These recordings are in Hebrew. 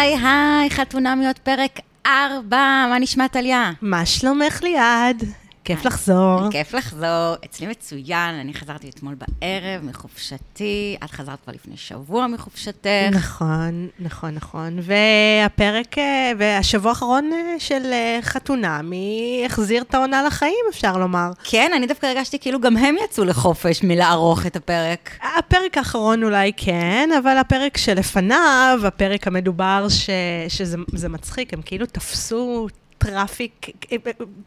היי, היי, חתונמיות פרק 4, מה נשמע טליה? מה שלומך ליעד? כיף לחזור. כיף לחזור, אצלי מצוין, אני חזרתי אתמול בערב מחופשתי, את חזרת כבר לפני שבוע מחופשתך. נכון, נכון, נכון. והפרק, אה, והשבוע האחרון אה, של אה, חתונה, מי החזיר את העונה לחיים, אפשר לומר. כן, אני דווקא הרגשתי כאילו גם הם יצאו לחופש מלערוך את הפרק. הפרק האחרון אולי כן, אבל הפרק שלפניו, הפרק המדובר, ש, שזה זה מצחיק, הם כאילו תפסו traffic,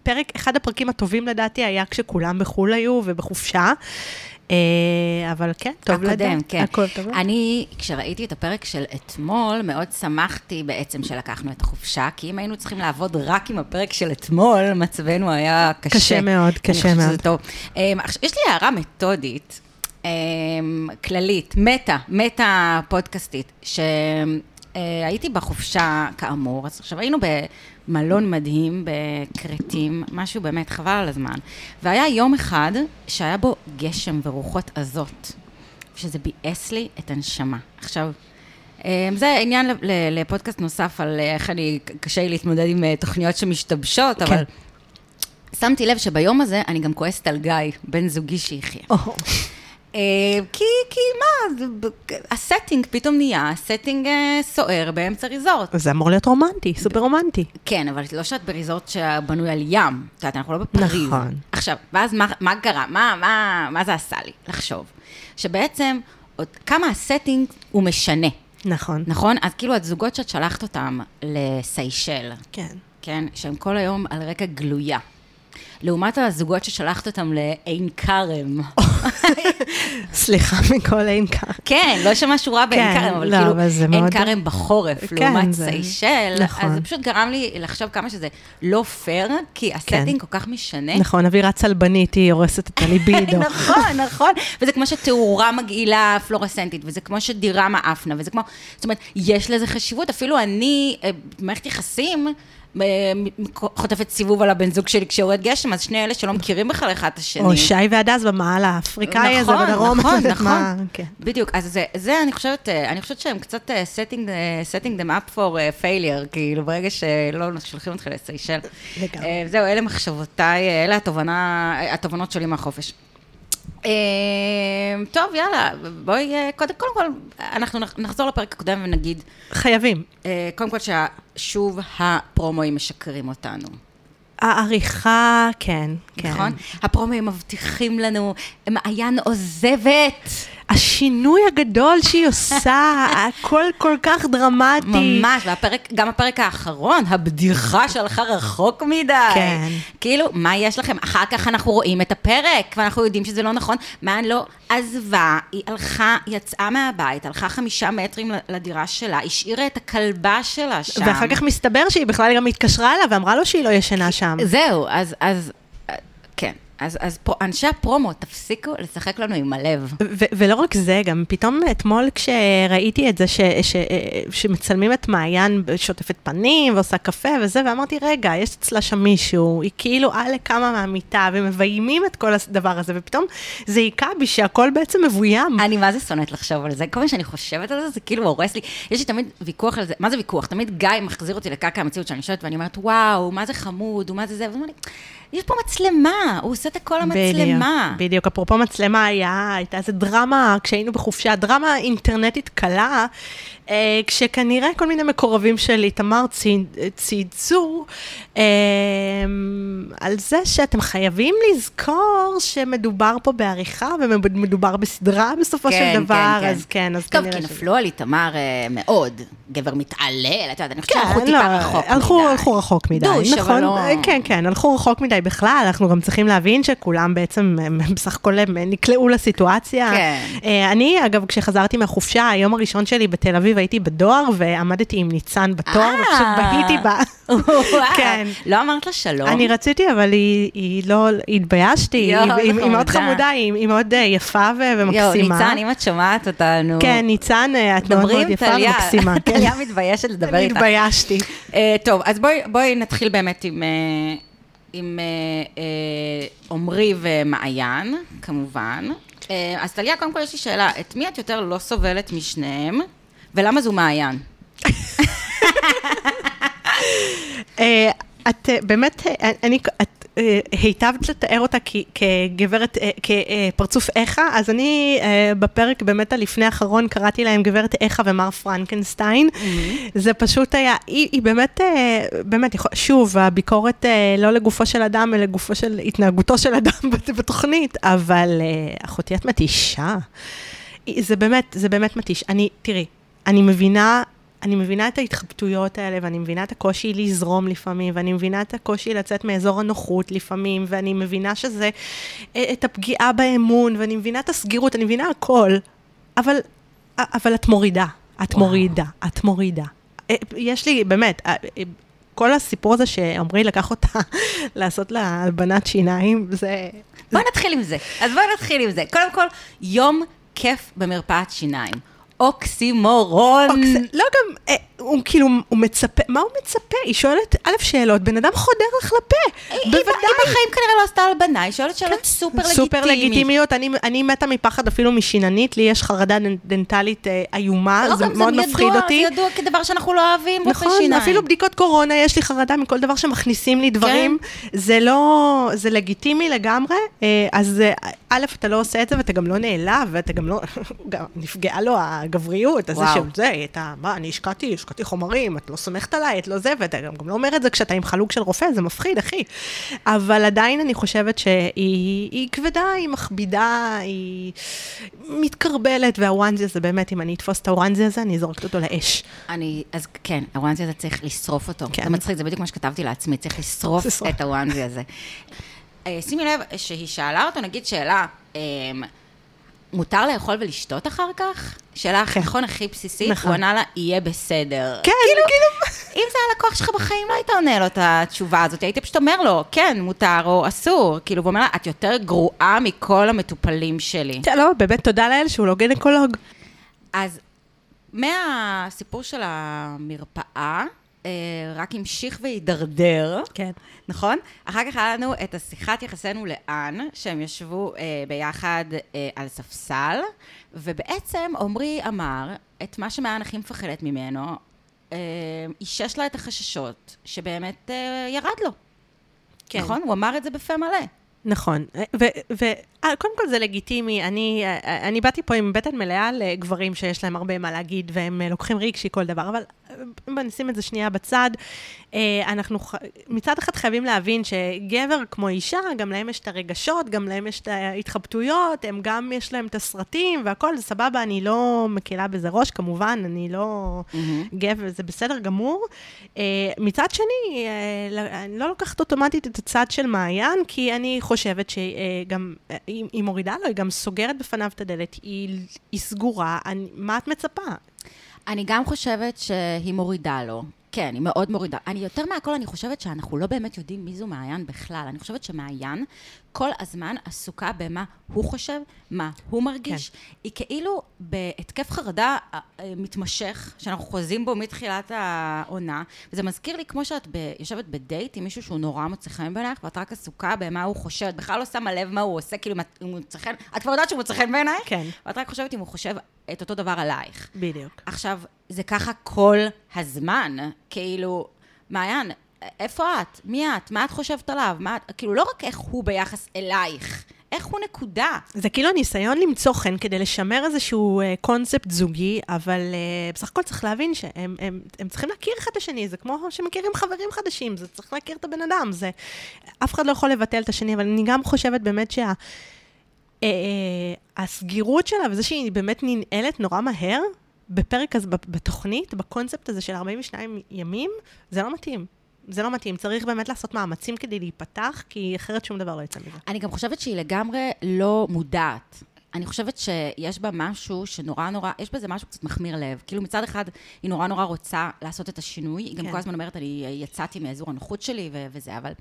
פרק, אחד הפרקים הטובים לדעתי היה כשכולם בחו"ל היו ובחופשה. אה, אבל כן, טוב לדעת. הקודם, כן. הכל טוב. אני, כשראיתי את הפרק של אתמול, מאוד שמחתי בעצם שלקחנו את החופשה, כי אם היינו צריכים לעבוד רק עם הפרק של אתמול, מצבנו היה קשה. קשה מאוד, קשה אני חושבת מאוד. שזה טוב. אה, עכשיו, יש לי הערה מתודית, אה, כללית, מטה, מטה פודקאסטית, שהייתי בחופשה כאמור, אז עכשיו היינו במלון מדהים בכרתים, משהו באמת חבל על הזמן, והיה יום אחד שהיה בו גשם ורוחות עזות, שזה ביאס לי את הנשמה. עכשיו, אה, זה עניין לפודקאסט נוסף על אה, איך אני, קשה לי להתמודד עם אה, תוכניות שמשתבשות, אבל כן. שמתי לב שביום הזה אני גם כועסת על גיא, בן זוגי שיחיה. אה, כי, כי מה, ה setting פתאום נהיה setting אה, סוער באמצע resort. זה אמור להיות רומנטי, סופר רומנטי. כן, אבל לא שאת ב resort שבנוי על ים. את יודעת, אנחנו לא בפריז. נכון. עכשיו, ואז מה, מה קרה? מה, מה, מה זה עשה לי? לחשוב. שבעצם, עוד כמה ה setting הוא משנה, נכון. נכון? אז כאילו, הזוגות שאת שלחת אותם לסיישל, כן. כן? שהם כל היום על רקע גלויה. לעומת הזוגות ששלחת אותם לעין כרם. סליחה מכל עין כרם. כן, לא שמשהו רע בעין כן, כרם, אבל לא, כאילו, עין כרם בחורף, כן, לעומת סיישל, נכון. אז זה פשוט גרם לי לחשוב כמה שזה לא פייר, כי ה setting כל כך משנה. נכון, אווירה צלבנית היא הורסת את הליבידו. נכון, נכון. וזה כמו שתאורה מגעילה פלורסנטית, וזה כמו שדירה מעפנה, וזה כמו... זאת אומרת, יש לזה חשיבות. אפילו אני, במערכת יחסים, אה, מ- חוטפת סיבוב על הבן זוג שלי כשיורד גשם, אז שני אלה שלא מכירים בכלל אחד את השני. או שי והדס במעל האפריקאי הזה נכון, בדרום. נכון, מה, נכון. כן. בדיוק, אז זה, זה אני חושבת, אה, אני חושבת שהם קצת אה, setting, אה, setting them up for אה, failure, כאילו, ברגע שלא שולחים אותך לסיישל. אה, זהו, אלה מחשבותיי, אה, אלה התובנה, אה, התובנות שלי מהחופש. אה, טוב, יאללה, בואי, אה, קודם קודם כל, אנחנו נח- נחזור לפרק הקודם ונגיד, חייבים. אה, קודם כל ששוב הפרומואים משקרים אותנו. העריכה, כן, כן. נכון? הפרומואים מבטיחים לנו, מעיין עוזבת. השינוי הגדול שהיא עושה, הכל כל כך דרמטי. ממש, והפרק, גם הפרק האחרון, הבדיחה שהלכה רחוק מדי. כן. כאילו, מה יש לכם? אחר כך אנחנו רואים את הפרק, ואנחנו יודעים שזה לא נכון. מעיין לא עזבה, היא הלכה, יצאה מהבית, הלכה חמישה מטרים לדירה שלה, השאירה את הכלבה שלה שם. ואחר כך מסתבר שהיא בכלל גם התקשרה אליו ואמרה לו שהיא לא ישנה שם. זהו, אז, אז. אז, אז פרו, אנשי הפרומו, תפסיקו לשחק לנו עם הלב. ו- ולא רק זה, גם פתאום אתמול כשראיתי את זה ש- ש- שמצלמים את מעיין שוטפת פנים ועושה קפה וזה, ואמרתי, רגע, יש אצלה שם מישהו, היא כאילו על לכמה מהמיטה, ומביימים את כל הדבר הזה, ופתאום זה היכה בי שהכל בעצם מבוים. אני מה זה שונאת לחשוב על זה, כל פעם שאני חושבת על זה, זה כאילו הורס לי. יש לי תמיד ויכוח על זה, מה זה ויכוח? תמיד גיא מחזיר אותי לקרקע המציאות שאני יושבת ואני אומרת, וואו, מה זה חמוד, ומה זה זה, והוא אומר לי, יש פה מצלמה, הוא עושה את הכל המצלמה. בדיוק, בדיוק, אפרופו מצלמה, היה, הייתה איזה דרמה, כשהיינו בחופשה, דרמה אינטרנטית קלה, אה, כשכנראה כל מיני מקורבים של איתמר צי- צייצו אה, על זה שאתם חייבים לזכור שמדובר פה בעריכה ומדובר בסדרה בסופו כן, של דבר, כן, אז כן, אז טוב, כנראה כי שזה- נפלו על איתמר אה, מאוד, גבר מתעלל, את יודעת, אני חושבת כן, שהלכו לא, טיפה רחוק מדי. הלכו רחוק מדי, נכון? לא- כן, כן, הלכו רחוק מדי בכלל, אנחנו גם צריכים להבין שכולם בעצם, הם בסך הכל הם נקלעו לסיטואציה. כן. אה, אני, אגב, כשחזרתי מהחופשה, היום הראשון שלי בתל אביב, הייתי בדואר ועמדתי עם ניצן בתואר, אה. ופשוט בהיתי בה. כן. לא אמרת לה שלום? אני רציתי, אבל היא, היא לא, התביישתי, היא, מאוד חמודה. היא, היא מאוד אה, יפה ו- ומקסימה. יואו, ניצן, אם את שומעת אותנו... כן, ניצן, את מאוד מאוד יפה. ומקסימה. כן. טליה מתביישת לדבר אני איתך. התביישתי. אה, טוב, אז בואי, בואי נתחיל באמת עם, עם אה, אה, עמרי ומעיין, כמובן. אה, אז טליה, קודם כל יש לי שאלה, את מי את יותר לא סובלת משניהם, ולמה זו מעיין? את באמת, אני, את היטבת לתאר אותה כגברת, אה, כפרצוף איכה, אז אני אה, בפרק באמת הלפני האחרון קראתי להם גברת איכה ומר פרנקנשטיין. זה פשוט היה, היא, היא באמת, אה, באמת, שוב, הביקורת אה, לא לגופו של אדם, אלא לגופו של התנהגותו של אדם בתוכנית, אבל אה, אחותי את מתישה. זה באמת, זה באמת מתיש. אני, תראי, אני מבינה, אני מבינה את ההתחבטויות האלה, ואני מבינה את הקושי לזרום לפעמים, ואני מבינה את הקושי לצאת מאזור הנוחות לפעמים, ואני מבינה שזה אה, את הפגיעה באמון, ואני מבינה את הסגירות, אני מבינה הכל, אבל, אבל את מורידה, את וואו. מורידה, את מורידה. אה, יש לי, באמת, אה, כל הסיפור הזה שעמרי לקח אותה לעשות לה הלבנת שיניים, זה... בואי נתחיל עם זה. אז בואי נתחיל עם זה. קודם כל, יום כיף במרפאת שיניים. אוקסימורון. אוקס- לא גם, אה, הוא כאילו, הוא מצפה, מה הוא מצפה? היא שואלת א' שאלות, בן אדם חודר לך לפה, היא- בוודאי. היא בחיים כנראה לא עשתה הלבנה, היא שואלת שאלות סופר לגיטימיות. סופר לגיטימיות, אני, אני מתה מפחד אפילו משיננית, לי יש חרדה דנ- דנטלית אה, איומה, לא, זה מאוד ידוע, מפחיד אותי. זה ידוע כדבר שאנחנו לא אוהבים, רופאי נכון, שיניים. אפילו בדיקות קורונה, יש לי חרדה מכל דבר שמכניסים לי דברים. זה לא, זה לגיטימי לגמרי, אה, אז אה, א', אתה לא עושה את זה ואתה גם לא נעלב, ואתה גם לא, נפגעה לו הגבריות, אז זה וואו. של זה, אתה, מה, אני השקעתי, השקעתי חומרים, את לא סומכת עליי, את לא זה, ואתה גם גם לא אומר את זה כשאתה עם חלוק של רופא, זה מפחיד, אחי. אבל עדיין אני חושבת שהיא היא כבדה, היא מכבידה, היא מתקרבלת, והוואנזי הזה באמת, אם אני אתפוס את הוואנזי הזה, אני זורקת אותו לאש. אני, אז כן, הוואנזי הזה צריך לשרוף אותו. כן. זה מצחיק, זה בדיוק מה שכתבתי לעצמי, צריך לשרוף. את הוואנזי הזה. אה, שימי לב שהיא שאלה אותו, נגיד שאלה, אה, מותר לאכול ולשתות אחר כך? שאלה כן. נכון הכי בסיסית, נכון. הוא ענה לה, יהיה בסדר. כן, כאילו... אם זה הלקוח שלך בחיים, לא היית עונה לו את התשובה הזאת, היית פשוט אומר לו, כן, מותר או אסור. כאילו, הוא אומר לה, את יותר גרועה מכל המטופלים שלי. כן, לא, באמת תודה לאל שהוא לא גינקולוג. אז מהסיפור של המרפאה, אה, רק המשיך והידרדר, כן. נכון? אחר כך היה לנו את השיחת יחסינו לאן, שהם ישבו אה, ביחד אה, על ספסל, ובעצם עמרי אמר את מה שמעיין הכי מפחדת ממנו, אה, אישש לה את החששות, שבאמת אה, ירד לו. כן. נכון? הוא אמר את זה בפה מלא. נכון, וקודם כל זה לגיטימי, אני, אה, אני באתי פה עם בטן מלאה לגברים שיש להם הרבה מה להגיד והם אה, לוקחים רגשי כל דבר, אבל אה, נשים את זה שנייה בצד. אה, אנחנו מצד אחד חייבים להבין שגבר כמו אישה, גם להם יש את הרגשות, גם להם יש את ההתחבטויות, הם גם יש להם את הסרטים והכל, זה סבבה, אני לא מקלה בזה ראש, כמובן, אני לא גבר, זה בסדר גמור. אה, מצד שני, אה, אני לא לוקחת אוטומטית את הצד של מעיין, כי אני חושבת שגם, היא מורידה לו, היא גם סוגרת בפניו את הדלת, היא, היא סגורה, אני, מה את מצפה? אני גם חושבת שהיא מורידה לו. כן, היא מאוד מורידה. אני יותר מהכל, אני חושבת שאנחנו לא באמת יודעים מי זו מעיין בכלל. אני חושבת שמעיין כל הזמן עסוקה במה הוא חושב, מה הוא מרגיש. כן. היא כאילו בהתקף חרדה אה, אה, מתמשך, שאנחנו חוזים בו מתחילת העונה, וזה מזכיר לי כמו שאת ב, יושבת בדייט עם מישהו שהוא נורא מוצא חן בעינייך, ואת רק עסוקה במה הוא חושב, את בכלל לא שמה לב מה הוא עושה, כאילו אם הוא מוצא חן, את כבר יודעת שהוא מוצא חן בעינייך, כן. ואת רק חושבת אם הוא חושב את אותו דבר עלייך. בדיוק. עכשיו, זה ככה כל הזמן, כאילו, מעיין, איפה את? מי את? מה את חושבת עליו? מה את... כאילו, לא רק איך הוא ביחס אלייך, איך הוא נקודה. זה כאילו ניסיון למצוא חן כדי לשמר איזשהו אה, קונספט זוגי, אבל אה, בסך הכל צריך להבין שהם הם, הם צריכים להכיר אחד את השני, זה כמו שמכירים חברים חדשים, זה צריך להכיר את הבן אדם, זה... אף אחד לא יכול לבטל את השני, אבל אני גם חושבת באמת שה... אה, אה, הסגירות שלה וזה שהיא באמת ננעלת נורא מהר, בפרק הזה, בתוכנית, בקונספט הזה של 42 ימים, זה לא מתאים. זה לא מתאים, צריך באמת לעשות מאמצים כדי להיפתח, כי אחרת שום דבר לא יצא מזה. אני גם חושבת שהיא לגמרי לא מודעת. אני חושבת שיש בה משהו שנורא נורא, יש בזה משהו קצת מחמיר לב. כאילו מצד אחד, היא נורא נורא רוצה לעשות את השינוי, היא גם כן. כל הזמן אומרת, אני יצאתי מאזור הנוחות שלי ו- וזה, אבל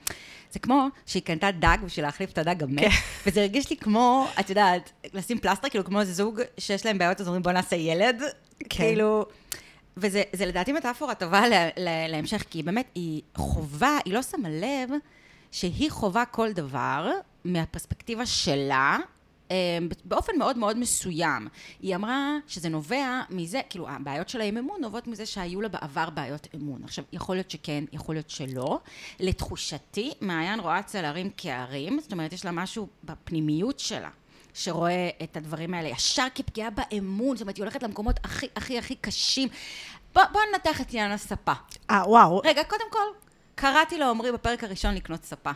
זה כמו שהיא קנתה דג בשביל להחליף את הדג המת, כן. וזה הרגיש לי כמו, את יודעת, לשים פלסטר, כאילו כמו זוג שיש להם בעיות, אז אומרים בוא נעשה ילד, כן. כאילו... וזה זה לדעתי מטאפורה טובה ל, ל, להמשך, כי באמת היא חווה, היא לא שמה לב שהיא חווה כל דבר מהפרספקטיבה שלה, אה, באופן מאוד מאוד מסוים. היא אמרה שזה נובע מזה, כאילו הבעיות שלה עם אמון נובעות מזה שהיו לה בעבר בעיות אמון. עכשיו, יכול להיות שכן, יכול להיות שלא. לתחושתי, מעיין רואה אצל הרים כהרים, זאת אומרת, יש לה משהו בפנימיות שלה. שרואה את הדברים האלה ישר כפגיעה באמון, זאת אומרת, היא הולכת למקומות הכי הכי הכי קשים. בוא, בוא ננתח את עניין הספה. אה, וואו. רגע, קודם כל, קראתי לעומרי בפרק הראשון לקנות ספה.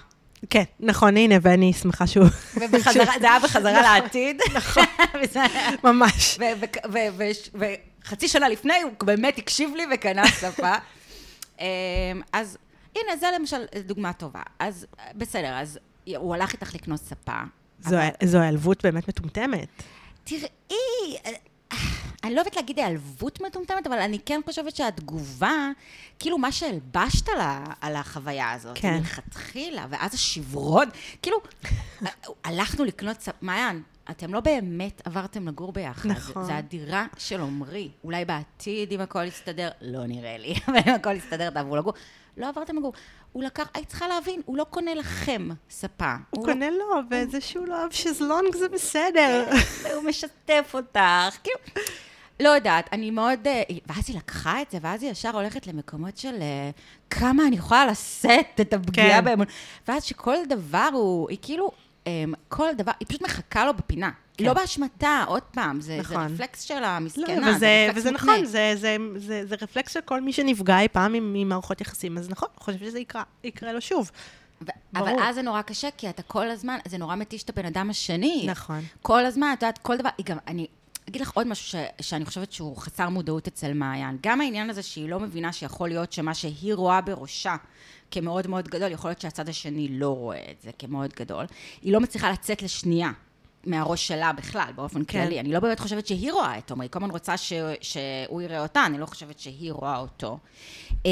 כן, נכון, הנה, ואני שמחה שהוא... ובחזרה, זה היה בחזרה לעתיד. נכון, ממש. וחצי שנה לפני הוא באמת הקשיב לי וקנה ספה. אמ, אז הנה, זה למשל דוגמה טובה. אז בסדר, אז הוא הלך איתך לקנות ספה. זו העלבות באמת מטומטמת. תראי, אני לא אוהבת להגיד העלבות מטומטמת, אבל אני כן חושבת שהתגובה, כאילו מה שהלבשת על החוויה הזאת, כן. מלכתחילה, ואז השברון, כאילו, הלכנו לקנות, מעיין, אתם לא באמת עברתם לגור ביחד. נכון. זה הדירה של עמרי. אולי בעתיד, אם הכל יסתדר, לא נראה לי, אבל אם הכל יסתדר, תעברו לגור. לא עברתם לגור. הוא לקח, היית צריכה להבין, הוא לא קונה לכם ספה. הוא, הוא קונה לא, לו, וזה שהוא לא אוהב שזלונג זה בסדר. כן, הוא משתף אותך, כאילו... לא יודעת, אני מאוד... אה, ואז היא לקחה את זה, ואז היא ישר הולכת למקומות של אה, כמה אני יכולה לשאת את הפגיעה כן. באמון. ואז שכל דבר הוא, היא כאילו, אמ, כל דבר, היא פשוט מחכה לו בפינה. כן. לא באשמתה, עוד פעם, זה, נכון. זה רפלקס של המסכנה, לא, וזה, זה רפלקס וזה מותנה. נכון, זה, זה, זה, זה רפלקס של כל מי שנפגע אי פעם עם מערכות יחסים, אז נכון, אני חושבת שזה יקרה, יקרה לו שוב. ו- אבל אז זה נורא קשה, כי אתה כל הזמן, זה נורא מתיש את הבן אדם השני. נכון. כל הזמן, את יודעת, כל דבר, גם, אני אגיד לך עוד משהו ש, שאני חושבת שהוא חסר מודעות אצל מעיין. גם העניין הזה שהיא לא מבינה שיכול להיות שמה שהיא רואה בראשה כמאוד מאוד גדול, יכול להיות שהצד השני לא רואה את זה כמאוד גדול. היא לא מצליחה לצאת לשנייה מהראש שלה בכלל, באופן כן. כללי. אני לא באמת חושבת שהיא רואה את עומרי, היא כל הזמן רוצה ש, שהוא יראה אותה, אני לא חושבת שהיא רואה אותו. אמ,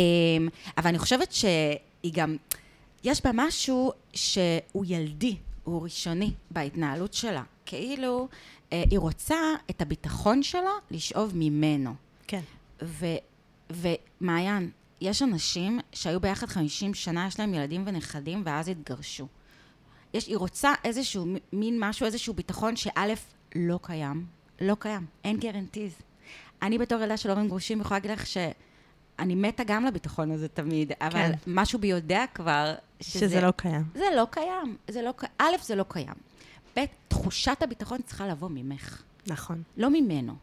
אבל אני חושבת שהיא גם, יש בה משהו שהוא ילדי, הוא ראשוני בהתנהלות שלה. כאילו, אה, היא רוצה את הביטחון שלה לשאוב ממנו. כן. ו, ומעיין, יש אנשים שהיו ביחד 50 שנה, יש להם ילדים ונכדים, ואז התגרשו. יש, היא רוצה איזשהו מין משהו, איזשהו ביטחון שא', לא קיים. לא קיים. אין גרנטיז. אני בתור ילדה של הורים גרושים יכולה להגיד לך שאני מתה גם לביטחון הזה תמיד, אבל כן. משהו בי יודע כבר... שזה, שזה לא קיים. זה לא קיים. זה לא, א', זה לא קיים. ב', תחושת הביטחון צריכה לבוא ממך. נכון. לא ממנו.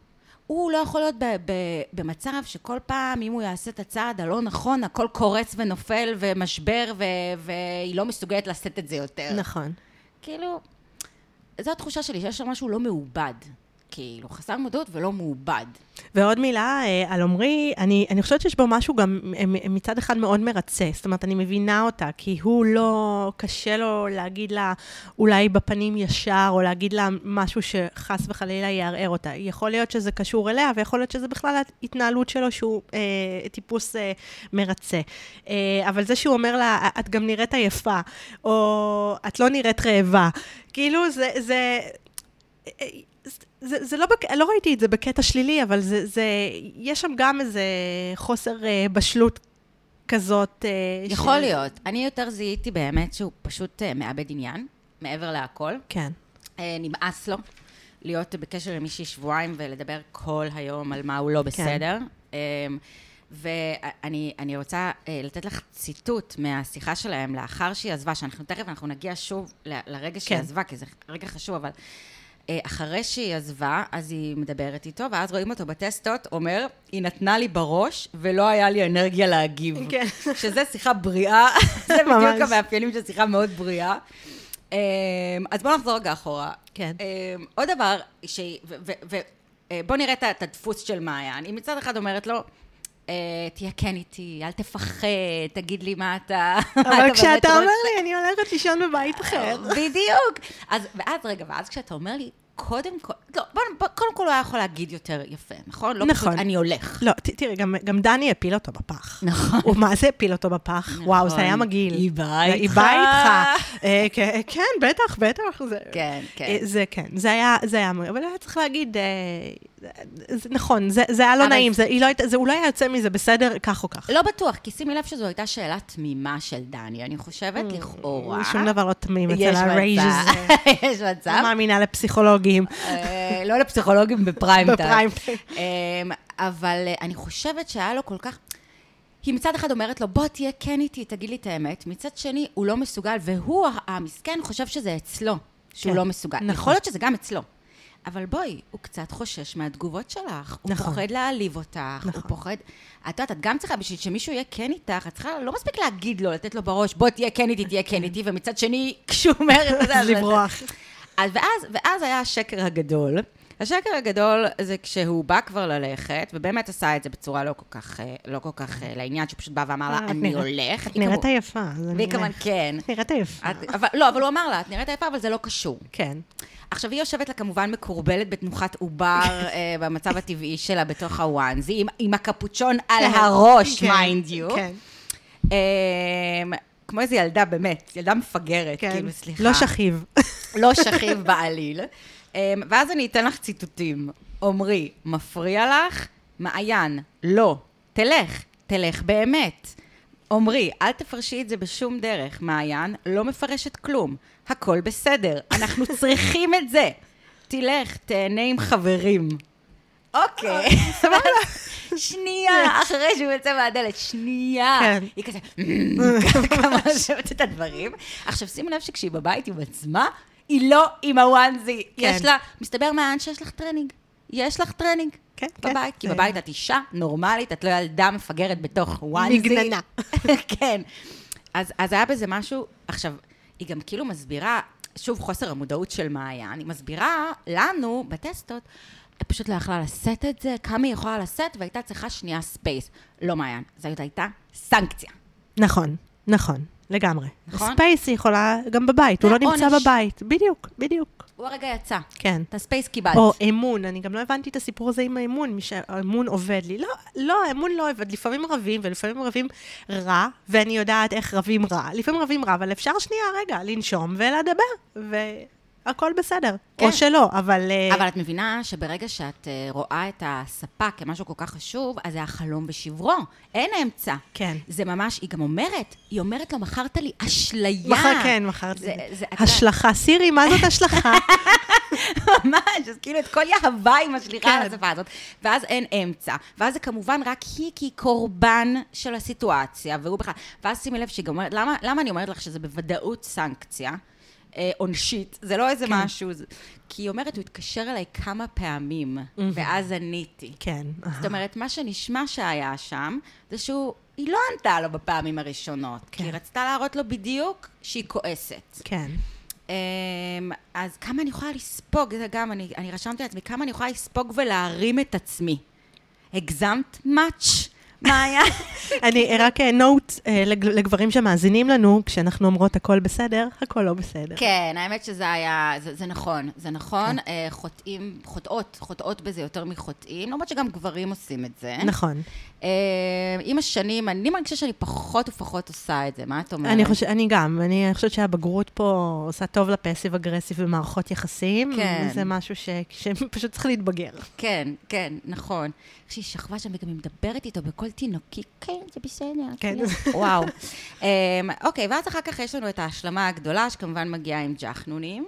הוא לא יכול להיות ב- ב- במצב שכל פעם, אם הוא יעשה את הצעד הלא נכון, הכל קורץ ונופל ומשבר, ו- והיא לא מסוגלת לשאת את זה יותר. נכון. כאילו, זו התחושה שלי, שיש שם משהו לא מעובד. כאילו, חסר מודעות ולא מעובד. ועוד מילה אה, על עמרי, אני, אני חושבת שיש בו משהו גם אה, מצד אחד מאוד מרצה. זאת אומרת, אני מבינה אותה, כי הוא לא, קשה לו להגיד לה אולי בפנים ישר, או להגיד לה משהו שחס וחלילה יערער אותה. יכול להיות שזה קשור אליה, ויכול להיות שזה בכלל ההתנהלות שלו שהוא אה, טיפוס אה, מרצה. אה, אבל זה שהוא אומר לה, את גם נראית עייפה, או את לא נראית רעבה, כאילו זה... זה אה, זה, זה לא, בק... לא ראיתי את זה בקטע שלילי, אבל זה, זה, יש שם גם איזה חוסר uh, בשלות כזאת. Uh, יכול ש... להיות. אני יותר זיהיתי באמת שהוא פשוט uh, מאבד עניין, מעבר להכל. כן. Uh, נמאס לו להיות בקשר עם מישהי שבועיים ולדבר כל היום על מה הוא לא כן. בסדר. כן. Um, ואני רוצה uh, לתת לך ציטוט מהשיחה שלהם לאחר שהיא עזבה, שאנחנו תכף, אנחנו נגיע שוב לרגע כן. שהיא עזבה, כי זה רגע חשוב, אבל אה, אחרי שהיא עזבה, אז היא מדברת איתו, ואז רואים אותו בטסטות, אומר, היא נתנה לי בראש, ולא היה לי אנרגיה להגיב. כן. שזה שיחה בריאה, זה בדיוק המאפיינים של שיחה מאוד בריאה. אה, אז בואו נחזור רגע אחורה. כן. אה, עוד דבר, בואו נראה את הדפוס של מעיין. היא מצד אחד אומרת לו, תהיה כן איתי, אל תפחד, תגיד לי מה אתה... אבל כשאתה אומר לי, אני הולכת לישון בבית אחר. בדיוק. אז, ואז, רגע, ואז כשאתה אומר לי, קודם כל, לא, בוא, בוא, קודם כל הוא היה יכול להגיד יותר יפה, נכון? לא נכון. פשוט אני הולך. לא, ת, תראי, גם, גם דני הפיל אותו בפח. נכון. הוא מה זה הפיל אותו בפח? נכון. וואו, זה היה מגעיל. היא באה איתך. היא באה איתך. אה, כן, כן, בטח, בטח. זה, כן, כן. אה, זה כן, זה היה, זה היה, אבל היה צריך להגיד, אה, נכון, זה, זה היה לא נעים, זה, לא, זה אולי היה יוצא מזה בסדר, כך או כך. לא בטוח, כי שימי לב שזו הייתה שאלה תמימה של דני, אני חושבת, לכאורה. שום דבר לא תמים אצל הרייג' הזה. יש מצב. לא מאמינה לפסיכולוגים. אה, לא לפסיכולוגים בפריים טיים. בפריים טיים. אמ, אבל אה, אני חושבת שהיה לו כל כך... היא מצד אחד אומרת לו, בוא תהיה כן איתי, תגיד לי את האמת. מצד שני, הוא לא מסוגל, והוא, המסכן, חושב שזה אצלו, שהוא כן, לא מסוגל. נכון. יכול להיות שזה גם אצלו. אבל בואי, הוא קצת חושש מהתגובות שלך. הוא נכון. פוחד להעליב אותך, הוא נכון. פוחד... את יודעת, את גם צריכה, בשביל שמישהו יהיה כן איתך, את צריכה, לא מספיק להגיד לו, לתת לו בראש, בוא תהיה כן איתי, תהיה כן איתי, ומצד שני, כשהוא אומר את זה, אז לברוח. אז ואז, ואז היה השקר הגדול. השקר הגדול זה כשהוא בא כבר ללכת, ובאמת עשה את זה בצורה לא כל כך, אה, לא כל כך אה, לעניין, שהוא פשוט בא ואמר לה, אה, אני הולך. את נראית יפה, והיא כמובן. כן. את נראית יפה. לא, אבל הוא אמר לה, את נראית יפה, אבל זה לא קשור. כן. עכשיו, היא יושבת לה כמובן מכורבלת בתנוחת עובר במצב הטבעי שלה בתוך ה onesie, עם, הקפוצ'ון על כן, הראש, mind you. כן, כמו איזו ילדה, באמת, ילדה מפגרת, כן. כאילו, סליחה. לא שכיב. לא שכיב בעליל. אמ, ואז אני אתן לך ציטוטים. עמרי, מפריע לך? מעיין, לא. תלך, תלך באמת. עמרי, אל תפרשי את זה בשום דרך. מעיין, לא מפרשת כלום. הכל בסדר, אנחנו צריכים את זה. תלך, תהנה עם חברים. אוקיי. סבבה. שנייה, אחרי שהוא יוצא מהדלת, שנייה. כן. היא כזה, כמה חושבת את הדברים. עכשיו, שימו לב שכשהיא בבית עם עצמה, היא לא עם ה onesie. כן. יש לה, מסתבר מעיין שיש לך טרנינג. יש לך טרנינג. כן, כן. בבית, כי זה- בבית את אישה נורמלית, את לא ילדה מפגרת בתוך onesie. מגננה. כן. אז, אז היה בזה משהו, עכשיו, היא גם כאילו מסבירה, שוב, חוסר המודעות של מעיין, היא מסבירה לנו בטסטות, פשוט לא יכלה לשאת את זה, כמה היא יכולה לשאת, והייתה צריכה שנייה space. לא מעיין, זאת הייתה סנקציה. נכון, נכון, לגמרי. נכון? space היא יכולה גם בבית, הוא לא נמצא עונש. בבית. בדיוק, בדיוק. הוא הרגע יצא, כן. את ה space קיבלת. או אמון, אני גם לא הבנתי את הסיפור הזה עם האמון, מי שהאמון עובד לי. לא, לא, האמון לא עובד. לפעמים רבים, ולפעמים רבים רע, ואני יודעת איך רבים רע. לפעמים רבים רע, אבל אפשר שנייה רגע לנשום ולדבר, והכל בסדר. כן. או שלא, אבל... אה, אבל את מבינה שברגע שאת אה, רואה את הספה כמשהו כל כך חשוב, אז זה החלום בשברו. אין אמצע. כן. זה ממש, היא גם אומרת, היא אומרת לו, מכרת לי אשליה. מחר, כן, זה, אתה- השלכה. סירי, מה זאת השלכה? ממש, אז כאילו את כל יהבה היא משליכה כן. על השפה הזאת. ואז אין אמצע. ואז זה כמובן רק היא, כי היא קורבן של הסיטואציה, והוא בכלל... ואז שימי לב שהיא גם אומרת, למה, למה אני אומרת לך שזה בוודאות סנקציה? אה, עונשית, זה לא איזה כן. משהו, זה... כי היא אומרת, הוא התקשר אליי כמה פעמים, ואז עניתי. כן. זאת אומרת, מה שנשמע שהיה שם, זה שהוא, היא לא ענתה לו בפעמים הראשונות, כי כן. היא רצתה להראות לו בדיוק שהיא כועסת. כן. אמ, אז כמה אני יכולה לספוג, זה גם, אני, אני רשמתי לעצמי, כמה אני יכולה לספוג ולהרים את עצמי. הגזמת מאץ'? מה היה? אני רק נוט לגברים שמאזינים לנו, כשאנחנו אומרות הכל בסדר, הכל לא בסדר. כן, האמת שזה היה, זה, זה נכון, זה נכון, אה, חוטאים, חוטאות, חוטאות בזה יותר מחוטאים, למרות שגם גברים עושים את זה. נכון. אה, עם השנים, אני מרגישה שאני פחות ופחות עושה את זה, מה את אומרת? אני חושבת, אני גם, אני חושבת שהבגרות פה עושה טוב לפסיב אגרסיב במערכות יחסים. כן. זה משהו ש- שפשוט צריך להתבגר. כן, כן, נכון. כשהיא שכבה שם וגם היא מדברת איתו בקול תינוקי, כן, זה בסדר. כן. וואו. um, אוקיי, ואז אחר כך יש לנו את ההשלמה הגדולה, שכמובן מגיעה עם ג'חנונים.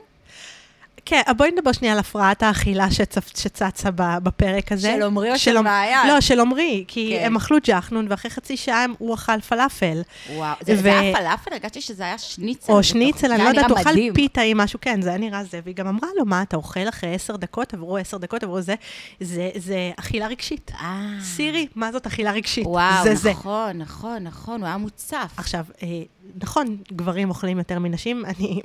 כן, בואי נדבר שנייה על הפרעת האכילה שצצה בפרק הזה. של עמרי או של מעיין? לא, של עמרי, כי כן. הם אכלו ג'חנון, ואחרי חצי שעה הוא אכל פלאפל. וואו, זה, ו- זה היה פלאפל? הרגשתי שזה היה שניצל. או שניצל, זה אני לא יודעת, מדהים. פיתה עם משהו, כן, זה היה נראה זה. והיא גם אמרה לו, מה, אתה אוכל אחרי עשר דקות? עברו עשר דקות, עברו זה. זה זה אכילה רגשית. אה, סירי, מה זאת אכילה רגשית? וואו, זה זה. נכון, נכון, נכון, הוא היה מוצף. עכשיו, אה, נכון, גברים אוכלים יותר מנשים. אני,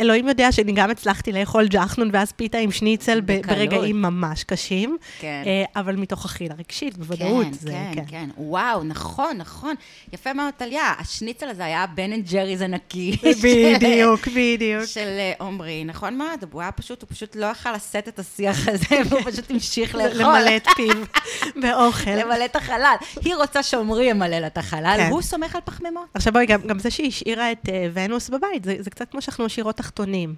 אלוהים יודע שאני גם הצלחתי לאכול ג'חנון ואז פיתה עם שניצל בקלות. ברגעים ממש קשים, כן. אה, אבל מתוך אכילה רגשית, בוודאות. כן, זה, כן, כן. וואו, נכון, נכון. יפה מאוד, טליה. השניצל הזה היה בן אנד ג'ריז ענקי. בדיוק, בדיוק. של אה, עמרי, נכון מאוד? הוא היה פשוט, הוא פשוט לא יכל לשאת את השיח הזה, והוא פשוט המשיך לאכול. למלא את פיו באוכל. למלא את החלל. היא רוצה שעמרי ימלא לה את החלל, כן. הוא סומך על פחמימות. עכשיו בואי, גם, גם זה שהיא השאירה את אה, ונוס בבית, זה, זה קצת כמו שאנחנו משאירות תחתונים.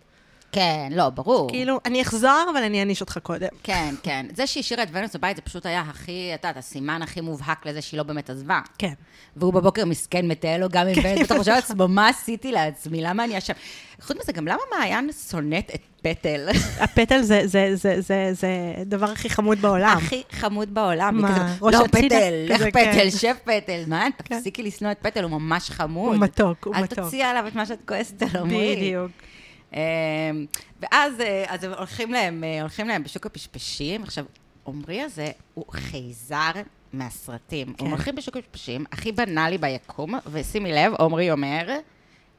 כן, לא, ברור. כאילו, אני אחזור, אבל אני אעניש אותך קודם. כן, כן. זה שהיא השאירה את ונוס בבית, זה פשוט היה הכי, את יודעת, הסימן הכי מובהק לזה שהיא לא באמת עזבה. כן. והוא בבוקר מסכן מטייל לו גם עם בנט, ואתה חושב לעצמו, מה עשיתי לעצמי? למה אני אשם? חוץ מזה, גם למה מעיין שונאת את פטל? הפטל זה, זה, זה, זה, זה הדבר הכי חמוד בעולם. הכי חמוד בעולם. מה, ראש לא? פטל, לך פטל, כן. שב פטל. מה, תפסיקי לשנוא את פטל, הוא ממש חמוד. הוא מתוק, הוא אל מתוק. תוציאי עליו את מה שאת כועסת על עמרי. בדיוק. אמ, ואז אה, אז הולכים להם, אה, הולכים להם בשוק הפשפשים. עכשיו, עמרי הזה הוא חייזר מהסרטים. כן. הם הולכים בשוק הפשפשים, הכי בנאלי ביקום, ושימי לב, עמרי אומר,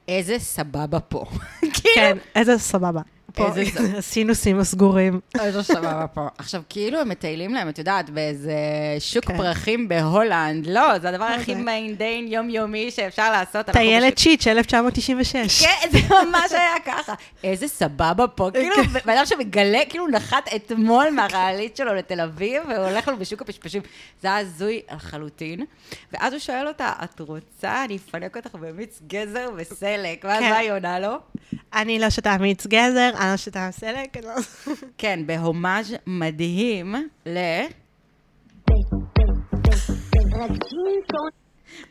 איזה סבבה פה. כאילו, כן, איזה סבבה. פה. הסינוסים הסגורים. איזה סבבה פה. עכשיו, כאילו הם מטיילים להם, את יודעת, באיזה שוק כן. פרחים בהולנד. לא, זה הדבר הכי אוקיי. mundane, יומיומי שאפשר לעשות. טיילת שיט של 1996. כן, זה ממש היה ככה. איזה סבבה פה. כאילו, כן. בן אדם שמגלה, כאילו נחת אתמול מהרעלית שלו לתל אביב, והולך לו בשוק הפשפשים. זה היה הזוי לחלוטין. ואז הוא שואל אותה, את רוצה, אני אפנק אותך במיץ גזר וסלק. ואז כן. מה היא עונה לו? אני לא שותה מיץ גזר, שותה סלק. אני לא- כן, בהומאז' מדהים ל...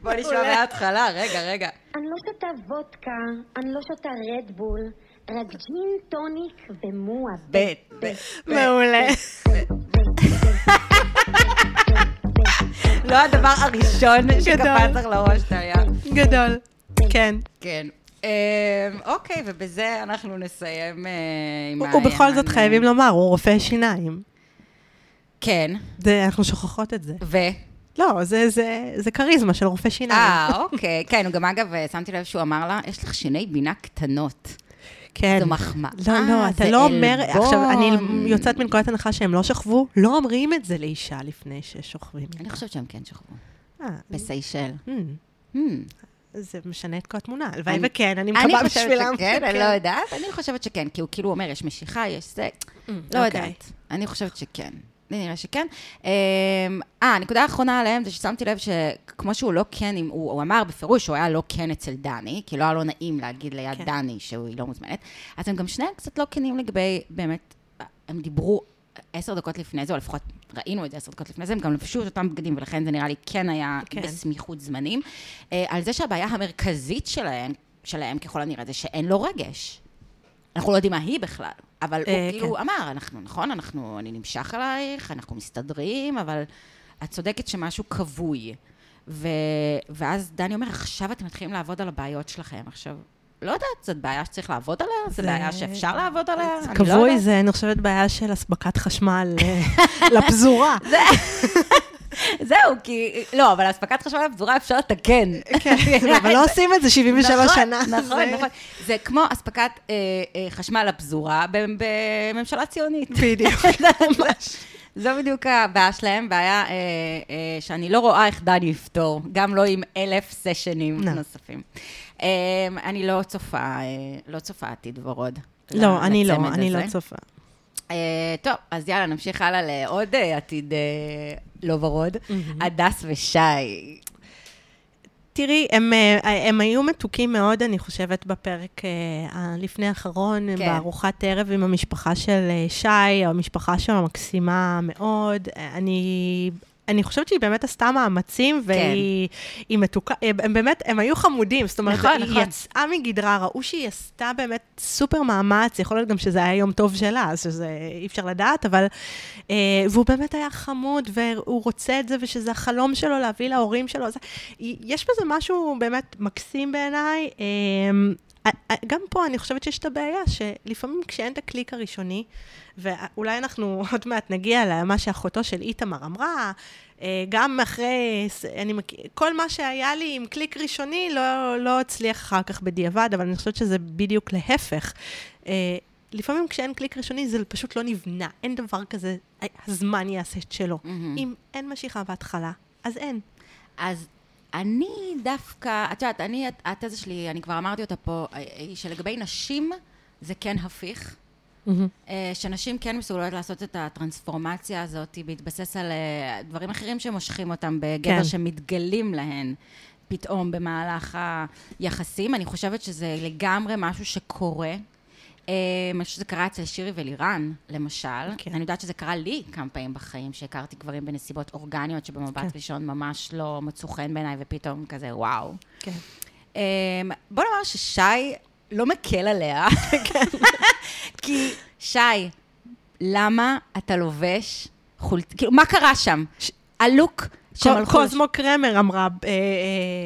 בוא נשמע מההתחלה, רגע, רגע. אני לא שותה וודקה, אני לא שותה רדבול, רק ג'ין טוניק ומועה. בית, בית. מעולה. לא הדבר הראשון שקפץ לך לראש, טליה. גדול. כן. כן. אמ, אוקיי, ובזה אנחנו נסיים אה, עם ובכל זאת חייבים אה, לומר, הוא רופא שיניים. כן, זה, אנחנו שוכחות את זה. ו... לא, זה, זה, זה כריזמה של רופא שיניים. אה, אוקיי. כן, גם אגב, אה, שמתי לב שהוא אמר לה, יש לך שיני בינה קטנות. כן. זו מחמאה, לא, לא, אתה זה לא אומר, עלבון. עכשיו, אני יוצאת מנקודת הנחה שהם לא שכבו, לא אומרים את זה לאישה לפני ששוכבים. אני חושבת שהם כן שכבו. אה, בסיישל. זה משנה את כל התמונה. הלוואי אני- וכן, אני אני מקווה חושבת בשבילם. שכן, אני לא יודעת. אני חושבת שכן, כי הוא כאילו אומר, יש משיכה, יש זה. לא אוקיי. יודעת. אני חושבת שכן. לי נראה שכן. אמ, אה, הנקודה האחרונה עליהם זה ששמתי לב שכמו שהוא לא כן, הוא, הוא אמר בפירוש שהוא היה לא כן אצל דני, כי לא היה לו נעים להגיד ליד כן. דני שהיא לא מוזמנת, אז הם גם שניהם קצת לא כנים לגבי, באמת, הם דיברו עשר דקות לפני זה, או לפחות ראינו את זה עשר דקות לפני זה, הם גם לבשו את אותם בגדים, ולכן זה נראה לי כן היה כן. בסמיכות זמנים, אה, על זה שהבעיה המרכזית שלהם, שלהם ככל הנראה, זה שאין לו רגש. אנחנו לא יודעים מה היא בכלל, אבל הוא אה, כאילו כן. אמר, אנחנו, נכון, אנחנו, אני נמשך אלייך, אנחנו מסתדרים, אבל את צודקת שמשהו כבוי. ו, ואז דני אומר, עכשיו אתם מתחילים לעבוד על הבעיות שלכם. עכשיו, לא יודעת, זאת בעיה שצריך לעבוד עליה? זו זה- בעיה שאפשר לעבוד עליה? אני לא כבוי. זה, אני חושבת, בעיה של אספקת חשמל אה, לפזורה. זהו, כי, לא, אבל אספקת חשמל לפזורה אפשר לתקן. כן, אבל לא עושים את זה 73 נכון, שנה. נכון, זה- נכון. זה כמו אספקת אה, אה, חשמל לפזורה בממשלה ציונית. בדיוק. זו בדיוק הבעיה שלהם, בעיה אה, אה, שאני לא רואה איך דני יפתור, גם לא עם אלף סשנים לא. נוספים. אה, אני לא צופה, אה, לא צופה עתיד ורוד. לא, אני לא, אני. לא צופה. אה, טוב, אז יאללה, נמשיך הלאה לעוד אה, עתיד לא ורוד. הדס ושי. תראי, הם, הם היו מתוקים מאוד, אני חושבת, בפרק הלפני האחרון, כן. בארוחת ערב עם המשפחה של שי, המשפחה שלו מקסימה מאוד. אני... אני חושבת שהיא באמת עשתה מאמצים, והיא היא מתוקה, הם באמת, הם היו חמודים, זאת אומרת, נכון, היא נכון. יצאה מגדרה, ראו שהיא עשתה באמת סופר מאמץ, יכול להיות גם שזה היה יום טוב שלה, אז שזה אי אפשר לדעת, אבל... אה, והוא באמת היה חמוד, והוא רוצה את זה, ושזה החלום שלו להביא להורים שלו. זה, יש בזה משהו באמת מקסים בעיניי. אה, גם פה אני חושבת שיש את הבעיה, שלפעמים כשאין את הקליק הראשוני, ואולי אנחנו עוד מעט נגיע למה שאחותו של איתמר אמרה, אה, גם אחרי, אני מכיר, כל מה שהיה לי עם קליק ראשוני לא, לא הצליח אחר כך בדיעבד, אבל אני חושבת שזה בדיוק להפך. אה, לפעמים כשאין קליק ראשוני זה פשוט לא נבנה, אין דבר כזה, הזמן יעשה את שלו. מהמם. אם אין משיכה בהתחלה, אז אין. אז אני דווקא, את יודעת, אני, התזה שלי, אני כבר אמרתי אותה פה, אה, היא שלגבי נשים זה כן הפיך. אה, שנשים כן מסוגלות לעשות את הטרנספורמציה הזאת, בהתבסס על אה, דברים אחרים שמושכים אותם בגבר כן. שמתגלים להן פתאום במהלך היחסים. אני חושבת שזה לגמרי משהו שקורה. אה, אני חושבת שזה קרה אצל שירי ולירן, למשל. כן. אני יודעת שזה קרה לי כמה פעמים בחיים, שהכרתי גברים בנסיבות אורגניות, שבמבט כן. ראשון ממש לא מצאו חן בעיניי, ופתאום כזה, וואו. כן. אמ, בוא נאמר ששי לא מקל עליה, כי שי, למה אתה לובש חולצה, כאילו, מה קרה שם? הלוק קוזמו קרמר אמרה... אה, אה,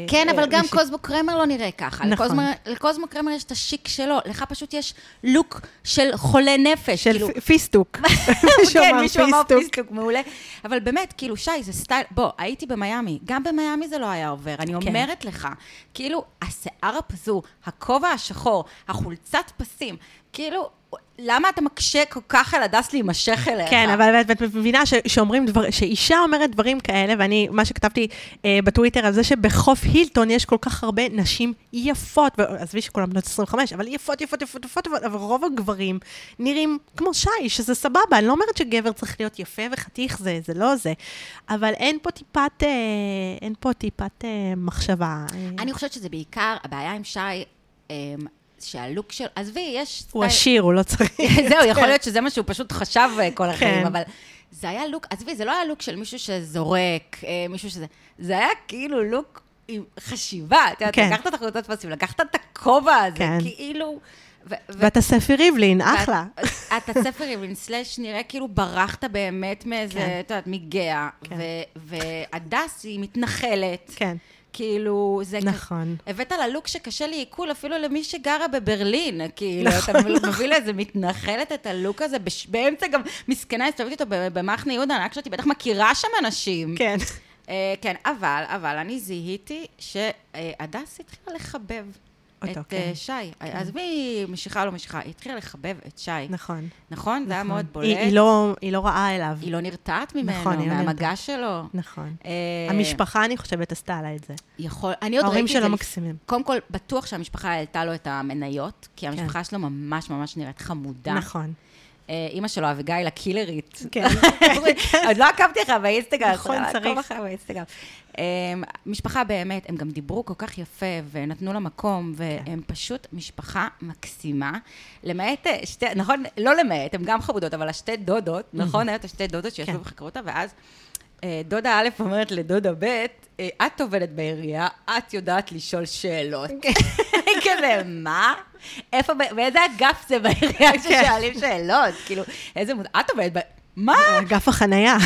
כן, אה, אבל גם מישהי- קוזמו קרמר לא נראה ככה. נכון. לקוזמו- קרמר יש את השיק שלו, לך פשוט יש לוק של חולה נפש. של כאילו, פיסטוק. כן, מישהו אמר פיסטוק, מעולה. אבל באמת, כאילו, שי, זה סטייל, בוא, הייתי במיאמי, גם במיאמי זה לא היה עובר, אני כן. אומרת לך, כאילו, השיער הפזור, הכובע השחור, החולצת פסים, כאילו, למה אתה מקשה כל כך על הדס להימשך אליך? כן, אבל את- מבינה ש- שאומרים דבר, שאישה אומרת דברים כאלה, ואני, מה שכתבתי אה, בטוויטר על זה שבחוף הילטון יש כל כך הרבה נשים יפות, ועזבי שכולם בנות 25, אבל יפות, יפות, יפות, יפות, יפות, אבל רוב הגברים נראים כמו שי, שזה סבבה, אני לא אומרת שגבר צריך להיות יפה וחתיך, זה, זה לא זה, אבל אין פה טיפת, אה, אין פה טיפת אה, מחשבה. אה, אני חושבת שזה בעיקר, הבעיה עם שי, אמ, שהלוק של, עזבי, יש... הוא סטייל- עשיר, הוא לא צריך... זהו, יכול להיות שזה מה שהוא פשוט חשב אה, כל החיים, כן. אבל זה היה לוק, עזבי, זה לא היה לוק של מישהו שזורק, אה, מישהו שזה, זה היה כאילו לוק עם חשיבה, את יודעת, כן. לקחת את החולצת פסים, לקחת את הכובע הזה, כן. כאילו... ו- ואתה ספי ריבלין, אחלה. אתה ספר יבין, סלאש נראה כאילו ברחת באמת מאיזה, כן. את יודעת, מגאה, כן. ו- והדס היא מתנחלת. כן, כאילו, זה... כ- נכון. הבאת לה לוק שקשה לי עיכול אפילו למי שגרה בברלין, כאילו, נכון. אתה מביא לאיזה מתנחלת את הלוק הזה, בש... באמצע גם מסכנה, הסתובבתי אותו במחנה יהודה, אני רק חשבתי, בטח מכירה שם אנשים. כן. אה, כן, אבל, אבל אני זיהיתי שהדס התחילה לחבב אותו, את כן. אה, שי. עזבי משיכה או לא משיכה, היא התחילה לחבב את שי. נכון. נכון? זה היה נכון. מאוד בולט. היא, היא, לא, היא לא רעה אליו. היא לא נרתעת ממנו, נכון, לא מהמגע שלו. נכון. אה, המשפחה, אני חושבת, עשתה לה את זה. יכול, אני עוד ההורים ראיתי את שלו זה. מקסימים. קודם כל, בטוח שהמשפחה העלתה לו את המניות, כי המשפחה שלו ממש ממש נראית חמודה. כן. נכון. אה, אימא שלו, אביגיל הקילרית. כן. עוד לא עקבתי אחריו באינסטגרם. נכון, צריך באינסטגרם. אה, משפחה באמת, הם גם דיברו כל כך יפה, ונתנו לה מקום, והם כן. פשוט משפחה מקסימה. למעט אה, שתי, נכון, לא למעט, הן גם חמודות, אבל השתי דודות, נכון? היו את השתי דודות שישבו כן. וחקרו אותה, ואז דודה א' אומרת לדודה ב', אה, את עובדת בעירייה, את יודעת לשאול שאלות. כזה, מה? איפה, באיזה אגף זה בעירייה ששואלים שאלות? כאילו, איזה מוז... את עובדת ב... מה? אגף החנייה.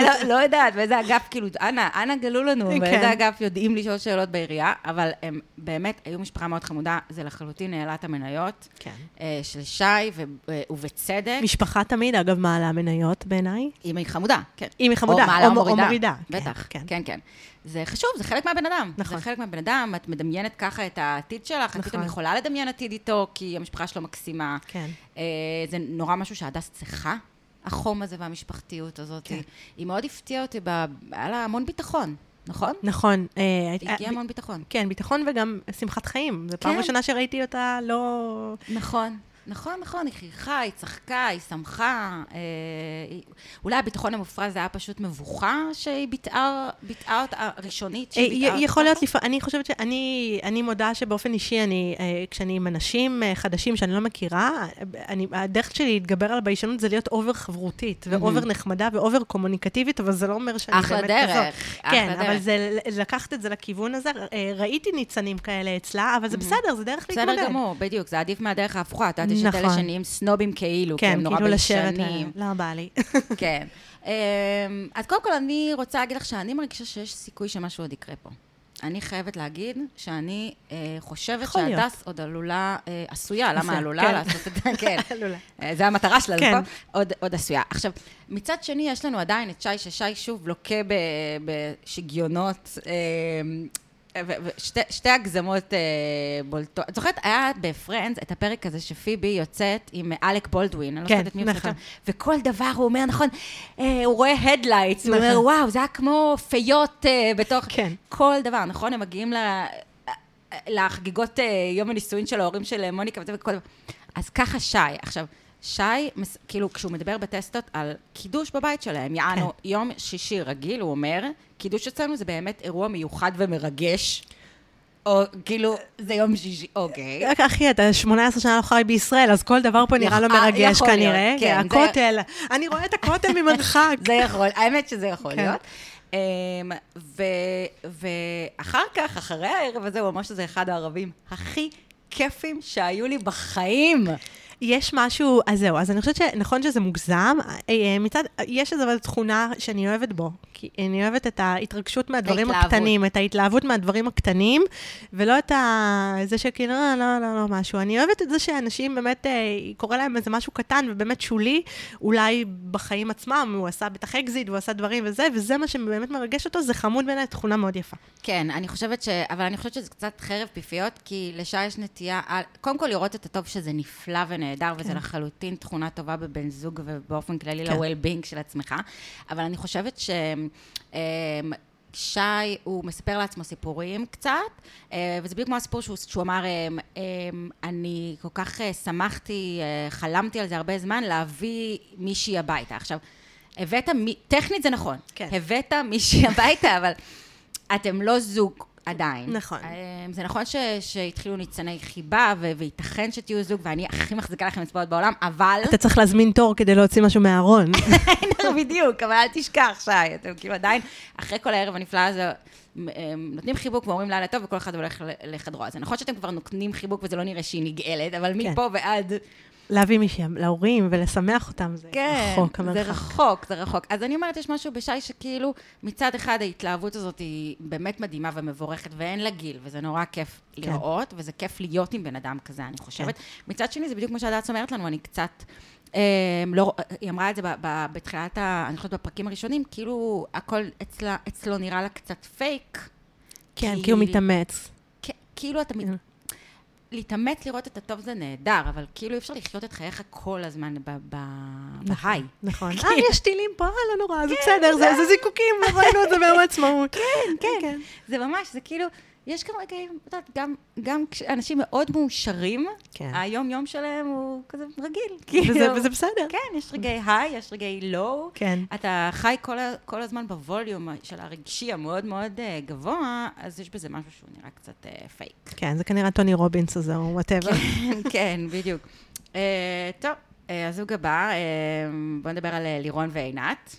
לא, לא יודעת, באיזה אגף, כאילו, אנא, אנא גלו לנו, כן. באיזה אגף יודעים לשאול שאלות בעירייה, אבל הם באמת היו משפחה מאוד חמודה, זה לחלוטין העלה את המניות כן. אה, של שי, אה, ובצדק. משפחה תמיד, אגב, מעלה מניות בעיניי. אם היא חמודה, כן. אם היא חמודה, או מעלה או מורידה. כן, בטח, כן. כן, כן. זה חשוב, זה חלק מהבן אדם. נכון. זה חלק מהבן אדם, את מדמיינת ככה את העתיד שלך, את נכון. פתאום יכולה לדמיין עתיד איתו, כי המשפחה שלו מקסימה. כן. אה, זה נורא משהו שהדס צריכה, החום הזה והמשפחתיות הזאת. כן. היא מאוד הפתיעה אותי, ב- היה לה המון ביטחון, נכון? נכון. אה, היא הגיעה המון ביטחון. כן, ביטחון וגם שמחת חיים. זו פעם כן. ראשונה שראיתי אותה לא... נכון. נכון, נכון, היא חייכה, היא צחקה, היא שמחה. אה, היא... אולי הביטחון המופרז זה היה פשוט מבוכה שהיא ביטאה, ביטאה אותה, ראשונית אה, שהיא ביטאה י- יכול להיות, לפ... אני חושבת שאני אני מודה שבאופן אישי, אני, אה, כשאני עם אנשים אה, חדשים שאני לא מכירה, אה, אני, הדרך שלי להתגבר על הביישנות זה להיות over חברותית, ו over נחמדה ו over קומוניקטיבית, אבל זה לא אומר שאני אחלה באמת דרך, כזאת. אחלה כן, דרך. אבל זה לקחת את זה לכיוון הזה, אה, ראיתי ניצנים כאלה אצלה, אבל זה בסדר, זה דרך להתמודד. בסדר גמור, בדיוק, זה עדיף מהדרך ההפוכה. את יודעת, יש את אלה נכון. שנהיים סנובים כאילו, כי כן, הם נורא כאילו ביישנים. לא בא לי. כן. אמ, אז קודם כל, אני רוצה להגיד לך שאני מרגישה שיש סיכוי שמשהו עוד יקרה פה. אני חייבת להגיד שאני אה, חושבת. שהדס עוד עלולה, אה, עשויה, למה עלולה כן. לעשות את זה? כן. עלולה. אה, זה המטרה שלה, כן. נכון? עוד, עוד עשויה. עכשיו, מצד שני, יש לנו עדיין את שי, ששי שוב לוקה בשגיונות. אה, ושתי הגזמות אה, בולטות. את זוכרת, היה ב Friends את הפרק הזה שפיבי יוצאת עם אלק בולדווין, אני לא כן, זוכרת את מי הוא נכון. וכל דבר הוא אומר, נכון, אה, הוא רואה the lights, הוא נכון. אומר, וואו, זה היה כמו פיות אה, בתוך... כן. כל דבר, נכון? הם מגיעים ל... לחגיגות אה, יום הנישואין של ההורים של אה, מוניקה וזה וכל דבר. אז ככה שי. עכשיו, שי, מס- כאילו, כשהוא מדבר בטסטות על קידוש בבית שלהם, יענו, יום שישי רגיל, הוא אומר, קידוש אצלנו זה באמת אירוע מיוחד ומרגש. או כאילו, זה יום שישי, אוקיי. אחי, אתה 18 שנה לא חי בישראל, אז כל דבר פה נראה אה, מרגש כנראה. כן, הכותל, אני רואה את הכותל ממרחק. זה יכול, האמת שזה יכול כן. להיות. אמ, ואחר כך, אחרי הערב הזה, הוא אמר שזה אחד הערבים הכי כיפים שהיו לי בחיים. יש משהו, אז זהו, אז אני חושבת שנכון שזה מוגזם, אה, מצד, יש איזו תכונה שאני אוהבת בו, כי אני אוהבת את ההתרגשות מהדברים ההתלהבות. הקטנים, את ההתלהבות מהדברים הקטנים, ולא את ה... זה שכאילו, לא, לא, לא, לא, משהו. אני אוהבת את זה שאנשים באמת, אה, קורה להם איזה משהו קטן ובאמת שולי, אולי בחיים עצמם, הוא עשה בטח אקזיט, והוא עשה דברים וזה, וזה מה שבאמת מרגש אותו, זה חמוד בעיניי, תכונה מאוד יפה. כן, אני חושבת ש... אבל אני חושבת שזה קצת חרב פיפיות, כי לשי יש נטייה... על- קודם כל לראות את הטוב שזה נפלא ונהדר, וזה לחלוטין תכונה טובה בבן זוג ובאופן כללי כן. ל-well-being של עצמך. אבל אני חושבת ש... אמ, שי, הוא מספר לעצמו סיפורים קצת, אה, וזה בדיוק כמו הסיפור שהוא, שהוא אמר, אמ, אמ, אני כל כך אה, שמחתי, אה, חלמתי על זה הרבה זמן, להביא מישהי הביתה. עכשיו, הבאת, טכנית זה נכון, כן. הבאת מישהי הביתה, אבל אתם לא זוג עדיין. נכון. אמ, זה נכון ש, שהתחילו ניצני חיבה, ו- וייתכן שתהיו זוג, ואני הכי מחזיקה לכם אצבעות בעולם, אבל... אתה צריך להזמין תור כדי להוציא משהו מהארון. בדיוק, אבל אל תשכח, שי, אתם כאילו עדיין, אחרי כל הערב הנפלא הזה, מ- אמ, נותנים חיבוק ואומרים לילה טוב, וכל אחד הולך לחדרו. אז זה נכון שאתם כבר נותנים חיבוק וזה לא נראה שהיא נגאלת, אבל כן. מפה ועד... להביא מישהי להורים ולשמח אותם, זה כן, רחוק, זה המרחק. רחוק, זה רחוק. אז אני אומרת, יש משהו בשי שכאילו, מצד אחד ההתלהבות הזאת היא באמת מדהימה ומבורכת, ואין לה גיל, וזה נורא כיף כן. לראות, וזה כיף להיות עם בן אדם כזה, אני חושבת. מצד שני, זה בדיוק מה שהדס אומרת לנו, אני קצת... אה, לא, היא אמרה את זה ב, ב, בתחילת, ה, אני חושבת בפרקים הראשונים, כאילו הכל אצלה, אצלו נראה לה קצת פייק. כן, כי- כי הוא מתאמץ. כ- כאילו אתה... להתאמץ לראות את הטוב זה נהדר, אבל כאילו אי אפשר לחיות את חייך כל הזמן ב- בהיי. נכון. אה, יש טילים פה, אה, לא נורא, זה בסדר, זה זה זיקוקים, ראינו את זה ביום העצמאות. כן, כן. זה ממש, זה כאילו, יש גם רגעים, את יודעת, גם, גם כשאנשים מאוד מאושרים, כן. היום-יום שלהם הוא כזה רגיל. וזה- כאילו. וזה בסדר. כן, יש רגעי היי, יש רגעי לואו. כן. אתה חי כל, כל הזמן בווליום של הרגשי המאוד מאוד אה, גבוה, אז יש בזה משהו שהוא נראה קצת אה, פייק. כן, זה כנראה טוני רובינס הזה, או whatever. כן, כן, בדיוק. אה, טוב, הזוג הבא, בואו נדבר על לירון ועינת.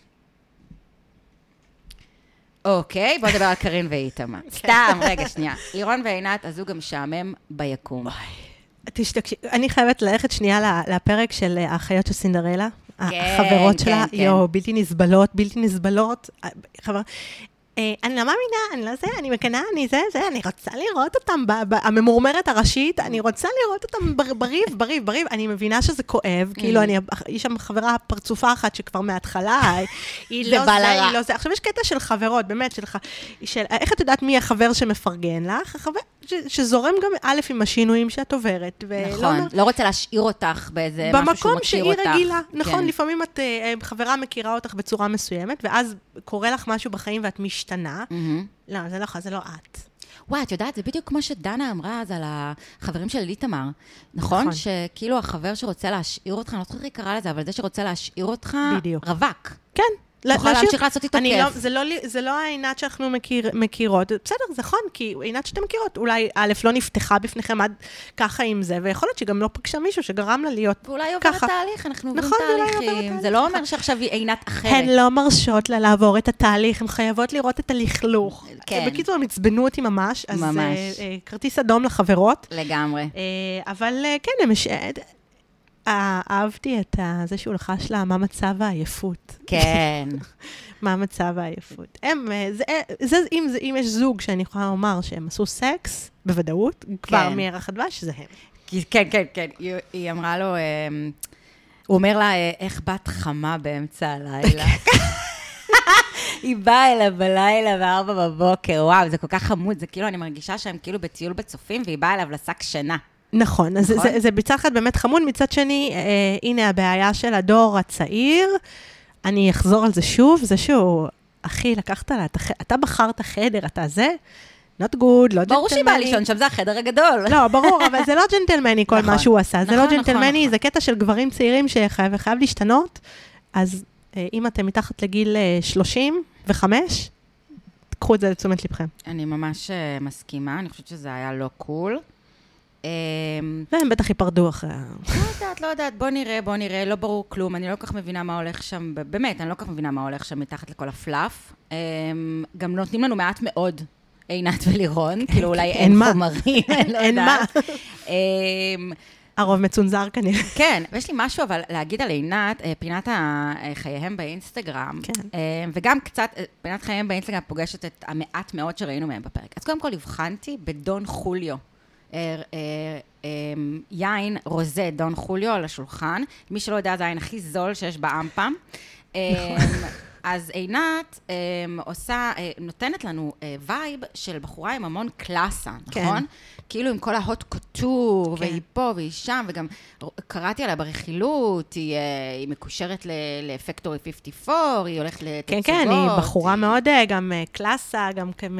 אוקיי, בואו נדבר על קארין ואיתמר. סתם, רגע, שנייה. לירון ועינת, הזוג המשעמם ביקום. תשתקשי, אני חייבת ללכת שנייה לפרק של אה, האחיות של סינדרלה. כן, החברות כן, שלה, כן. יואו, בלתי נסבלות, בלתי נסבלות. אה, אני לא מאמינה, אני לא זה, אני מקנאה, אני זה, זה, אני רוצה לראות אותם, הממורמרת הראשית, אני רוצה לראות אותם בר- בריב, בריב, בריב. אני מבינה שזה כואב, Mm. כאילו, אני, יש שם חברה פרצופה אחת שכבר מההתחלה, היא לא זה. היא לא זה. עכשיו, יש קטע של חברות, באמת, של איך את יודעת מי החבר שמפרגן לך? החבר ש, שזורם גם, א', עם השינויים שאת עוברת, ולא נכון, לא רוצה להשאיר אותך באיזה משהו שהוא במקום מכיר שהיא אותך. רגילה. נכון, כן. לפעמים את, אה, חברה מכירה אותך בצורה מסוימת, ואז קורה לך משהו בחיים ואת משתנה. מהמם. לא, זה לא, זה לא את. וואי, את יודעת, זה בדיוק כמו שדנה אמרה אז על החברים של איתמר, נכון? נכון. שכאילו החבר שרוצה להשאיר אותך, אני לא זוכרת איך היא קראה לזה, אבל זה שרוצה להשאיר אותך, בדיוק. רווק. כן. תוכל להמשיך לעשות איתו אני כיף. לא, זה, לא, זה לא העינת שאנחנו מכיר, מכירות. בסדר, זה נכון, כי עינת שאתם מכירות, אולי א', לא נפתחה בפניכם עד ככה עם זה, ויכול להיות שהיא גם לא פגשה מישהו שגרם לה להיות ואולי עוברת ככה. תהליך, אנחנו עוברים נכון, תהליכים. זה לא. אומר שעכשיו היא עינת אחרת. הן לא מרשות לה לעבור את התהליך, הן חייבות לראות את הלכלוך. כן. בקיצור, הם עצבנו אותי ממש. אז ממש. אה, אה, כרטיס אדום לחברות. לגמרי. אה, אבל כן, הם... אה, אה, אהבתי את זה שהוא לחש לה מה מצב העייפות. כן. מה מצב העייפות. הם, אה, זה, אה, זה, אם, זה, אם יש זוג שאני יכולה לומר שהם עשו סקס, בוודאות, כבר כן. מערך הדבש, זה הם. כן, כן, כן. היא- היא אמרה לו, אמ, הוא אומר לה, "אה, איך בת חמה באמצע הלילה. היא באה אליו בלילה בארבע בבוקר, וואו, זה כל כך חמוד, זה כאילו, אני מרגישה שהם כאילו בטיול בצופים, והיא באה אליו לשק שינה. נכון, אז נכון? זה, זה מצד אחד באמת חמוד, מצד שני, אה, הנה הבעיה של הדור הצעיר, אני אחזור על זה שוב, זה שהוא, אחי, לקחת לה, את הח- אתה בחרת חדר, אתה זה, not good, לא ברור שהיא באה ג'נטלמני. לישון, שם זה החדר הגדול. לא, ברור, אבל זה לא ג'נטלמני כל נכון, מה שהוא עשה, זה נכון, לא נכון, ג'נטלמני, נכון. זה קטע של גברים צעירים שחייב חייב להשתנות, אז אה, אם אתם מתחת לגיל אה, 35, קחו את זה לתשומת לבכם. אני ממש אה, מסכימה, אני חושבת שזה היה לא קול. והם בטח ייפרדו אחרי ה... לא יודעת, לא יודעת, בוא נראה, בוא נראה, לא ברור כלום, אני לא כל כך מבינה מה הולך שם, באמת, אני לא כל כך מבינה מה הולך שם מתחת לכל הפלאף. אמ, גם נותנים לנו מעט מאוד, עינת ולירון, כאילו אולי אין אין. חומרים, אני לא אין מה. יודעת. אמ, הרוב מצונזר כנראה. כן, ויש לי משהו אבל להגיד על עינת, אה, פינת אה, חייהם באינסטגרם, כן. וגם קצת, אה, פינת חייהם באינסטגרם פוגשת את המעט מאוד שראינו מהם בפרק. אז קודם כל הבחנתי בדון חוליו. אה, אה, אה, יין רוזה דון חוליו על השולחן. מי שלא יודע, זה היין הכי זול שיש באמפם. אז עינת אה, עושה, אה, נותנת לנו אה, vibe של בחורה עם המון קלאסה, כן. נכון? כאילו עם כל ה haute couture, כן. והיא פה והיא שם, וגם קראתי עליה ברכילות, היא, אה, היא מקושרת ל Factory 54, היא הולכת לתצוגות. כן, כן, היא בחורה מאוד גם קלאסה, גם כמ...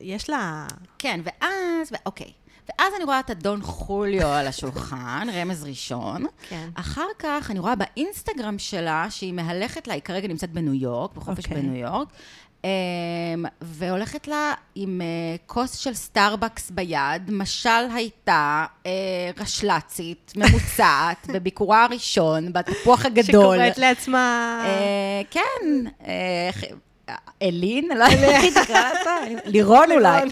יש לה... כן, ואז, ו- אוקיי. ואז אני רואה את ה Don Julio על השולחן, רמז ראשון. כן. אחר כך אני רואה באינסטגרם שלה שהיא מהלכת לה, היא כרגע נמצאת בניו יורק, בחופש אוקיי. בניו יורק, אמ, והולכת לה עם אה, כוס של סטארבקס ביד, משל הייתה אה, רשל"צית, ממוצעת, בביקורה הראשון, בתפוח הגדול. שקוראת לעצמה... אה, כן, אלין, לא יודעת איך היא תקרא אותה, לירון אולי.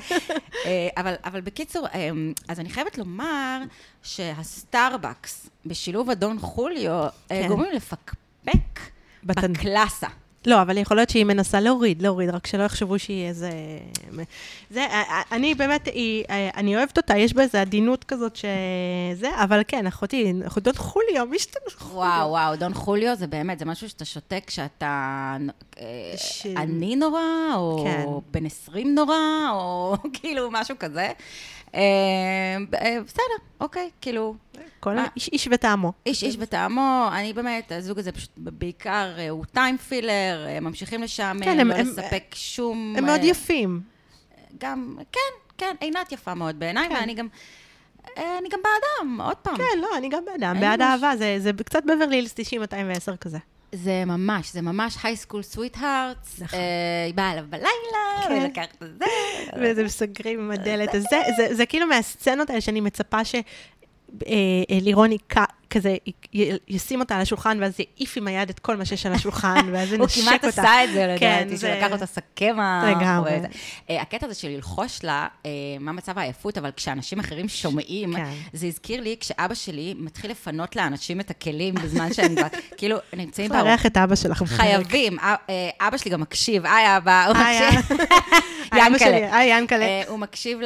אה, אבל, אבל בקיצור, אה, אז אני חייבת לומר שהסטארבקס בשילוב אדון חוליו, אה, כן. גורמים לפקפק בקלאסה. לא, אבל יכול להיות שהיא מנסה להוריד, להוריד, רק שלא יחשבו שהיא איזה... זה, אני באמת, היא, אני אוהבת אותה, יש בה איזו עדינות כזאת שזה, אבל כן, אחותי, אחותות חוליו, מי שאתה... וואו, וואו, דון חוליו זה באמת, זה משהו שאתה שותה כשאתה אה, ש- עני נורא, או כן. בן 20 נורא, או כאילו משהו כזה. אה, אה, בסדר, אוקיי, כאילו, כל? איש, איש וטעמו. איש איש בטעמו, אני באמת, הזוג הזה פשוט בעיקר, אה, הוא טיים פילר, ממשיכים לשם, כן, הם- לא הם- לספק שום... הם מאוד יפים. גם, כן, כן, עינת יפה מאוד בעיניי, כן. ואני גם, אני גם בעדם, עוד פעם. כן, לא, אני גם באדם, אין בעד אהבה, זה, זה קצת בברלי הילס 90-210 כזה. זה ממש, זה ממש הייסקול סוויט הארטס. נכון. היא באה אליו בלילה, כן. ולקחת את זה. וזה מסגרים עם הדלת. אז זה, זה, זה כאילו מהסצנות האלה שאני מצפה ש... אה, אה, לירון כזה י- ישים אותה על השולחן, ואז יעיף עם היד את כל מה שיש על השולחן, ואז הוא ינשק כמעט אותה. עשה את זה, כן, לדעתי, שהוא זה- לקח אותה סכמה. לגמרי. הקטע הזה של ללחוש לה, אה, מה מצב העייפות, אבל כשאנשים אחרים שומעים, כן. זה הזכיר לי כשאבא שלי מתחיל לפנות לאנשים את הכלים בזמן שהם כאילו, נמצאים צריך לארח את אבא שלך. חייבים. אה, אה, אבא שלי גם מקשיב, היי אבא, הוא מקשיב. ינקלה. היי, ינקלה. אה, הוא מקשיב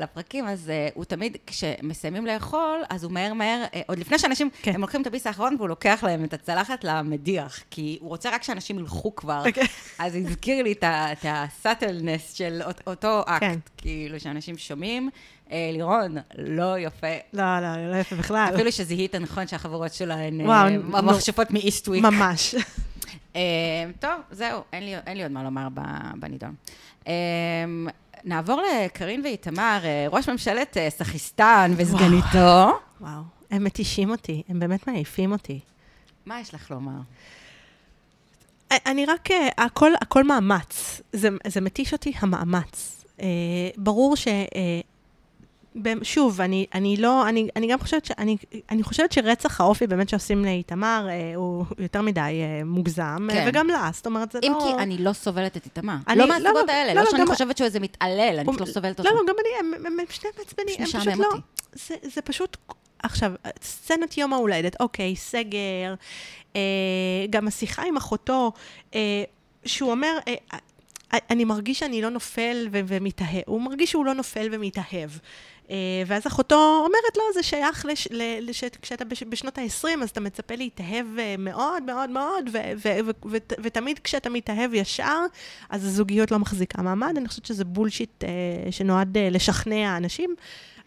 לפרקים, אז אה, הוא תמיד, כשמסיימים לאכול, אז הוא מהר מהר, אה, עוד לפני שאנשים, כן. הם לוקחים את הביס האחרון והוא לוקח להם את הצלחת למדיח, כי הוא רוצה רק שאנשים ילכו כבר. אוקיי. אז הזכיר לי את הסאטלנס של אות- אותו כן. אקט, כאילו, שאנשים שומעים. אה, לירון, לא יפה. לא, לא, לא יפה בכלל. אפילו שזיהית נכון שהחברות שלה הן אה, נו. מכשפות מאיסטוויק. ממש. אה, טוב, זהו, אין לי, אין לי עוד מה לומר בנידון. נעבור לקרין ואיתמר, ראש ממשלת סחיסטן וסגניתו. וואו, הם מתישים אותי, הם באמת מעייפים אותי. מה יש לך לומר? אני רק, אה, הכל, הכל מאמץ. זה, זה מתיש אותי, המאמץ. אה, ברור ש... אה, שוב, אני, אני לא, אני, אני גם חושבת ש... אני, אני חושבת שרצח האופי באמת שעושים לאיתמר אה, הוא יותר מדי אה, מוגזם, כן. אה, וגם לה, זאת אומרת, זה אם לא... כי אני לא סובלת את איתמר. אני- לא לא, מהסיבות לא, האלה, לא, לא לא, שאני גם- חושבת שהוא איזה מתעלל, אני פשוט לא סובלת אותו. לא, לא, גם אני, הם, הם, הם שני מעצבנים, הם פשוט לא... זה, זה פשוט... עכשיו, סצנת יום ההולדת, אוקיי, סגר, אה, גם השיחה עם אחותו, אה, שהוא אומר, אה, אה, אני מרגיש שאני לא נופל ו- ומתאהב. הוא מרגיש שהוא לא נופל ומתאהב. אה, ואז אחותו אומרת, לא, זה שייך לש, ל, לש, כשאתה בש, בשנות ה-20, אז אתה מצפה להתאהב אה, מאוד מאוד מאוד, ו, ו, ו, ו, ו, ותמיד כשאתה מתאהב ישר, אז הזוגיות לא מחזיקה מעמד. אני חושבת שזה bullshit אה, שנועד אה, לשכנע אנשים.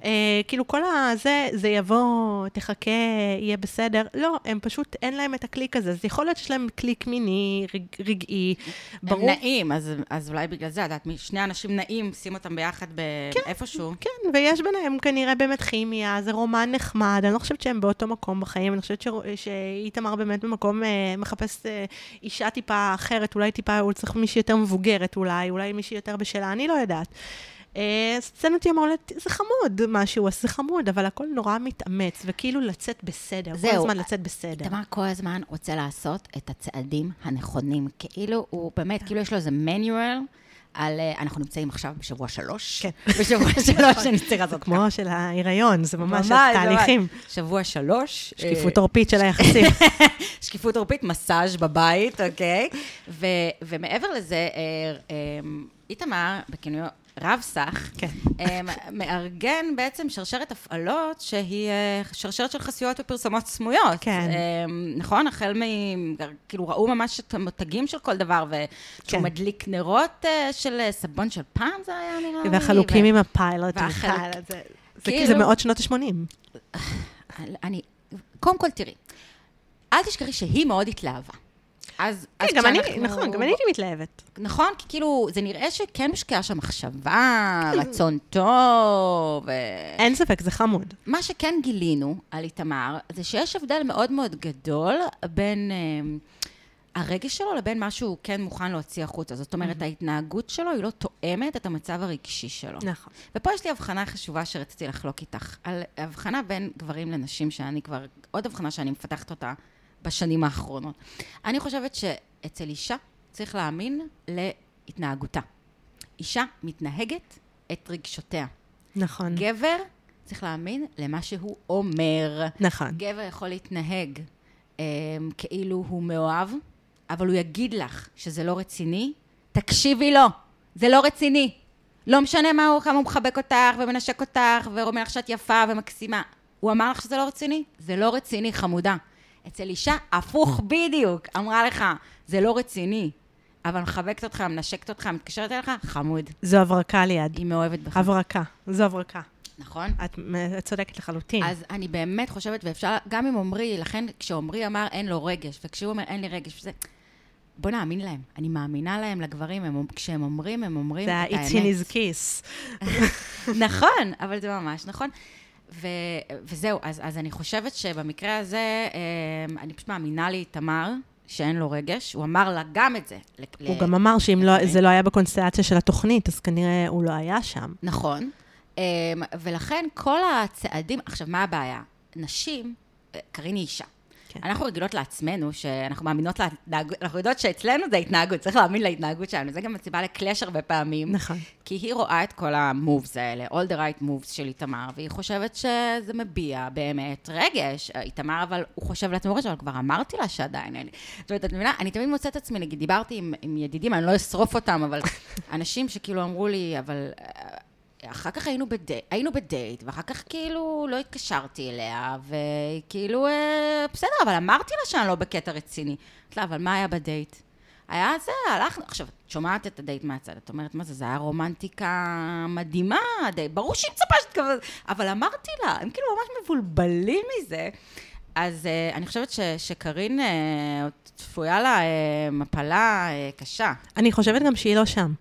אה, כאילו כל הזה, זה יבוא, תחכה, יהיה בסדר. לא, הם פשוט, אין להם את הקליק הזה. אז יכול להיות שיש להם קליק מיני, רג, רגעי, ברור. הם נעים, אז, אז אולי בגלל זה, את יודעת, שני אנשים נעים, שים אותם ביחד באיפשהו. כן, כן, ויש ביניהם כנראה באמת כימיה, זה רומן נחמד, אני לא חושבת שהם באותו מקום בחיים, אני חושבת. שאיתמר באמת במקום אה, מחפש אה, אישה טיפה אחרת, אולי טיפה, הוא צריך מישהי יותר מבוגרת אולי, אולי מישהי יותר בשלה, אני לא יודעת. אה, סצנת יום ההולדת, זה חמוד מה שהוא עושה, זה חמוד, אבל הכל נורא מתאמץ, וכאילו לצאת בסדר, זהו. כל הזמן לצאת בסדר. תמר כל הזמן רוצה לעשות את הצעדים הנכונים. כאילו, הוא באמת, כאילו יש לו איזה מניואל. על, אה, אנחנו נמצאים עכשיו בשבוע שלוש. כן. בשבוע שלוש אני צריכה לעשות. כמו של ההיריון, זה ממש תהליכים. שבוע שלוש. שקיפות עורפית של היחסים. שקיפות עורפית, מסאז' בבית, אוקיי? ומעבר לזה, אה, אה, איתמר, בכינויו רב סך, כן. אה, מארגן בעצם שרשרת הפעלות שהיא אה, שרשרת של חסויות ופרסומות סמויות. כן. אה, נכון? החל מ... כאילו, ראו ממש את המותגים של כל דבר, כן. ושהוא מדליק נרות אה, של אה, סבון של פעם, זה היה נראה לי. והחלוקים ו- עם הפיילוט. בכלל, זה- זה כאילו- כאילו, זה מאוד שנות ה-80. אני, קודם כל, תראי, אל תשכחי שהיא מאוד התלהבה. אז, אז כן, גם אני, כשאנחנו- נכון, גם אני הייתי מתלהבת. נכון, כי כאילו, זה נראה שכן הושקעה שם מחשבה, רצון טוב. ו... אין ספק, זה חמוד. מה שכן גילינו על איתמר, זה שיש הבדל מאוד מאוד גדול בין אה, הרגש שלו לבין מה שהוא כן מוכן להוציא החוצה. זאת אומרת, ההתנהגות שלו היא לא תואמת את המצב הרגשי שלו. נכון. ופה יש לי הבחנה חשובה שרציתי לחלוק איתך, על הבחנה בין גברים לנשים, שאני כבר, עוד הבחנה שאני מפתחת אותה בשנים האחרונות. אני חושבת שאצל אישה צריך להאמין להתנהגותה. אישה מתנהגת את רגשותיה. נכון. גבר צריך להאמין למה שהוא אומר. נכון. גבר יכול להתנהג אה, כאילו הוא מאוהב, אבל הוא יגיד לך שזה לא רציני, תקשיבי לו, זה לא רציני. לא משנה מה הוא, כמה הוא מחבק אותך ומנשק אותך ואומר לך שאת יפה ומקסימה. הוא אמר לך שזה לא רציני? זה לא רציני, חמודה. אצל אישה, הפוך בדיוק, אמרה לך, זה לא רציני, אבל מחבקת אותך, מנשקת אותך, מתקשרת אליך, חמוד. זו הברקה ליד. היא מאוהבת בך, הברקה. זו הברקה. נכון? את את צודקת לחלוטין. אז אני באמת חושבת, ואפשר, גם עם עמרי, לכן כשעמרי אמר אין לו רגש, וכשהוא אומר אין לי רגש, וזה, בוא נאמין להם. אני מאמינה להם, לגברים, הם, כשהם אומרים, הם אומרים זה את ה-It's in האמת. his kiss. נכון, אבל זה ממש נכון. ו, וזהו, אז, אז אני חושבת שבמקרה הזה, אמ, אני פשוט מאמינה לאיתמר, שאין לו רגש. הוא אמר לה גם את זה. הוא ל- גם אמר שאם לא-. זה לא היה בקונסטלציה של התוכנית, אז כנראה הוא לא היה שם. נכון. אמ, ולכן כל הצעדים, עכשיו, מה הבעיה? נשים, אה, קארין היא אישה. כן. אנחנו רגילות לעצמנו, שאנחנו מאמינות להתנהגות, אנחנו יודעות שאצלנו זה התנהגות, צריך להאמין להתנהגות שלנו. זה גם הסיבה לקלאש הרבה פעמים. נכון. כי היא רואה את כל המובס האלה, all the right moves של איתמר, והיא חושבת שזה מביע באמת רגש. איתמר, אבל הוא חושב לעצמו רגש, אבל כבר אמרתי לה שעדיין אין לי. זאת אומרת, את מבינה, אני תמיד מוצאת את עצמי, נגיד, דיברתי עם, עם ידידים, אני לא אשרוף אותם, אבל אנשים שכאילו אמרו לי, אבל... אה, אחר כך היינו בדייט, היינו בדייט, ואחר כך כאילו לא התקשרתי אליה, וכאילו, אה, בסדר, אבל אמרתי לה שאני לא בקטע רציני. אמרתי לה, אבל מה היה בדייט? היה זה, הלכנו, עכשיו, את שומעת את הדייט מהצד, את אומרת, מה זה, זה היה רומנטיקה מדהימה, הדייט, ברור שהיא מצפה שתקבל, אבל אמרתי לה, הם כאילו ממש מבולבלים מזה. אז אה, אני חושבת ש, שקארין, אה, צפויה לה uh, מפלה uh, קשה. אני חושבת גם שהיא לא שם.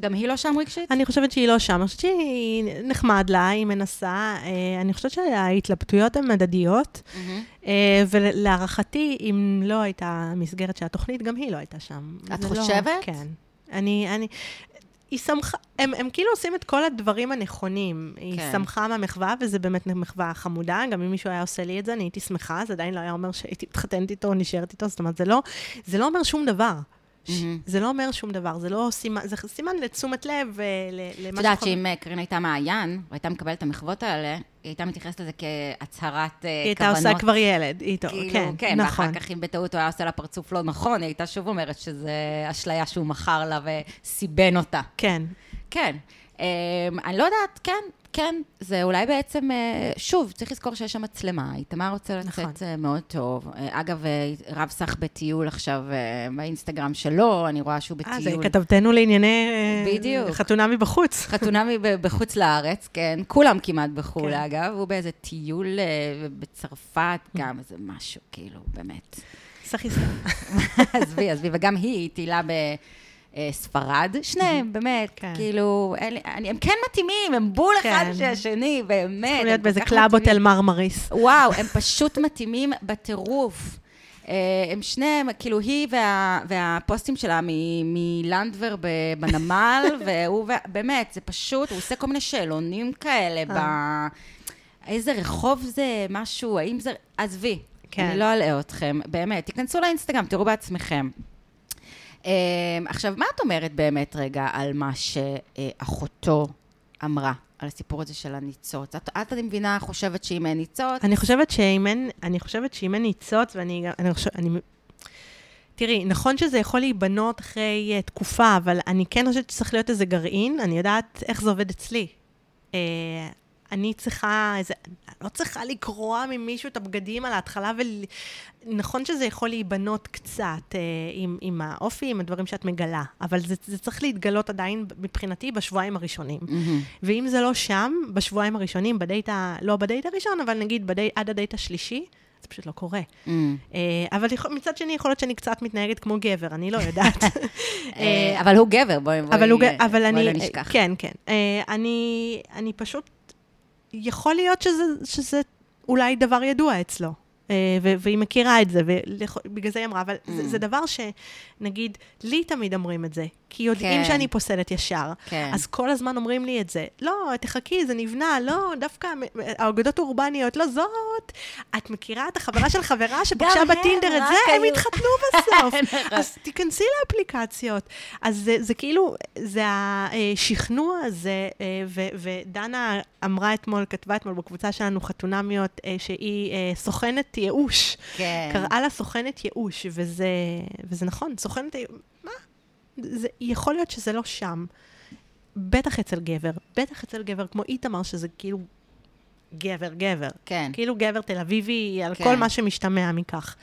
גם היא לא שם רגשית? אני חושבת שהיא לא שם, אני חושבת שהיא נחמד לה, היא מנסה. אה, אני חושבת שההתלבטויות הן הדדיות. אה, ולהערכתי, אם לא הייתה מסגרת של התוכנית, גם היא לא הייתה שם. את לא- חושבת? כן. אני, אני, היא שמחה, הם, הם כאילו עושים את כל הדברים הנכונים. היא כן. שמחה מהמחווה, וזה באמת מחווה חמודה. גם אם מישהו היה עושה לי את זה, אני הייתי שמחה, זה עדיין לא היה אומר שהייתי מתחתנת איתו או נשארת איתו, זאת אומרת, זה לא, זה לא אומר שום דבר. מהמם. זה לא אומר שום דבר, זה לא סימן, זה סימן לתשומת לב ול- למה את יודעת שאם אה, קארין הייתה מעיין, והייתה מקבלת את המחוות האלה, היא הייתה מתייחסת לזה כהצהרת אה, היא הייתה כוונות. עושה כבר ילד איתו, כאילו, כן, כן, נכון. ואחר כך אם בטעות הוא היה עושה לה פרצוף לא נכון, היא הייתה שוב אומרת שזה אשליה שהוא מכר לה וסיבן אותה. כן. כן. אני לא יודעת, כן, כן, זה אולי בעצם, אה, שוב, צריך לזכור שיש שם מצלמה. איתמר רוצה נכון. לצאת אה, מאוד טוב. אה, אגב, רב סך בטיול עכשיו באינסטגרם שלו, אני רואה שהוא אה, זה בטיול. כתבתנו לענייני בדיוק. חתונה מבחוץ. חתונה בחוץ לארץ, כן, כולם כמעט בחו"ל, כן. אגב, הוא באיזה טיול בצרפת, גם איזה משהו, כאילו, באמת. סחיסטה. עזבי, עזבי, וגם היא טילה בספרד, שניהם, באמת, כן. כאילו, לי- אני- הם כן מתאימים, הם בול אחד כן. של השני, באמת. צריכים להיות באיזה כך קלאב מתאימים. הוטל מרמריס. וואו, הם פשוט מתאימים בטירוף. אה, הם שניהם, כאילו, היא וה, והפוסטים שלה מלנדבר בנמל, והוא, באמת, זה פשוט, הוא עושה כל מיני שאלונים כאלה, ב... איזה רחוב זה, משהו, האם זה... עזבי, כן. אני לא אלאה אתכם, באמת, תיכנסו לאינסטגרם, תראו בעצמכם. אה, עכשיו, מה את אומרת באמת רגע על מה שאחותו אמרה, על הסיפור הזה של הניצוץ? את, את אני מבינה, חושבת שאם אין ניצוץ, אני חושבת שאם אין, אני חושבת שאם אין ניצוץ, ואני אני חושבת, אני... תראי, נכון שזה יכול להיבנות אחרי uh, תקופה, אבל אני כן חושבת שצריך להיות איזה גרעין, אני יודעת איך זה עובד אצלי. Uh, אני צריכה איזה, אני לא צריכה לקרוע ממישהו את הבגדים על ההתחלה, ונכון שזה יכול להיבנות קצת uh, עם, עם האופי, עם הדברים שאת מגלה, אבל זה, זה צריך להתגלות עדיין, מבחינתי, בשבועיים הראשונים. מהמם. ואם זה לא שם, בשבועיים הראשונים, בדייט ה... לא בדייט הראשון, אבל נגיד בדי... עד הדייט השלישי, זה פשוט לא קורה. אמ, אה, אבל יכול... מצד שני, יכול להיות שאני קצת מתנהגת כמו גבר, אני לא יודעת. אה, אבל הוא גבר, בואי בואי- אבל, הוא... אבל בואי אני... לא נשכח. כן, כן. אה, אני, אני פשוט... יכול להיות שזה, שזה אולי דבר ידוע אצלו. אה, ו- והיא מכירה את זה, ובגלל זה היא אמרה, אבל זה, Mm. זה דבר שנגיד, לי תמיד אומרים את זה, כי יודעים כן. שאני פוסלת ישר. כן. אז כל הזמן אומרים לי את זה. לא, תחכי, זה נבנה, לא, דווקא האגדות האורבניות, לא זאת. את מכירה את החברה של חברה שפגשה בטינדר את זה, הם. התחתנו בסוף. אז תיכנסי לאפליקציות. אז זה, זה כאילו, זה השכנוע הזה, אה, ו- ודנה אמרה אתמול, כתבה אתמול בקבוצה שלנו, חתונמיות, אה, שהיא אה, סוכנת ייאוש. כן. קראה לה סוכנת ייאוש, וזה, וזה נכון, סוכנת מה? זה, יכול להיות שזה לא שם. בטח אצל גבר, בטח אצל גבר כמו איתמר, שזה כאילו גבר, גבר. כן. כאילו גבר תל אביבי, על כן. כל מה שמשתמע מכך.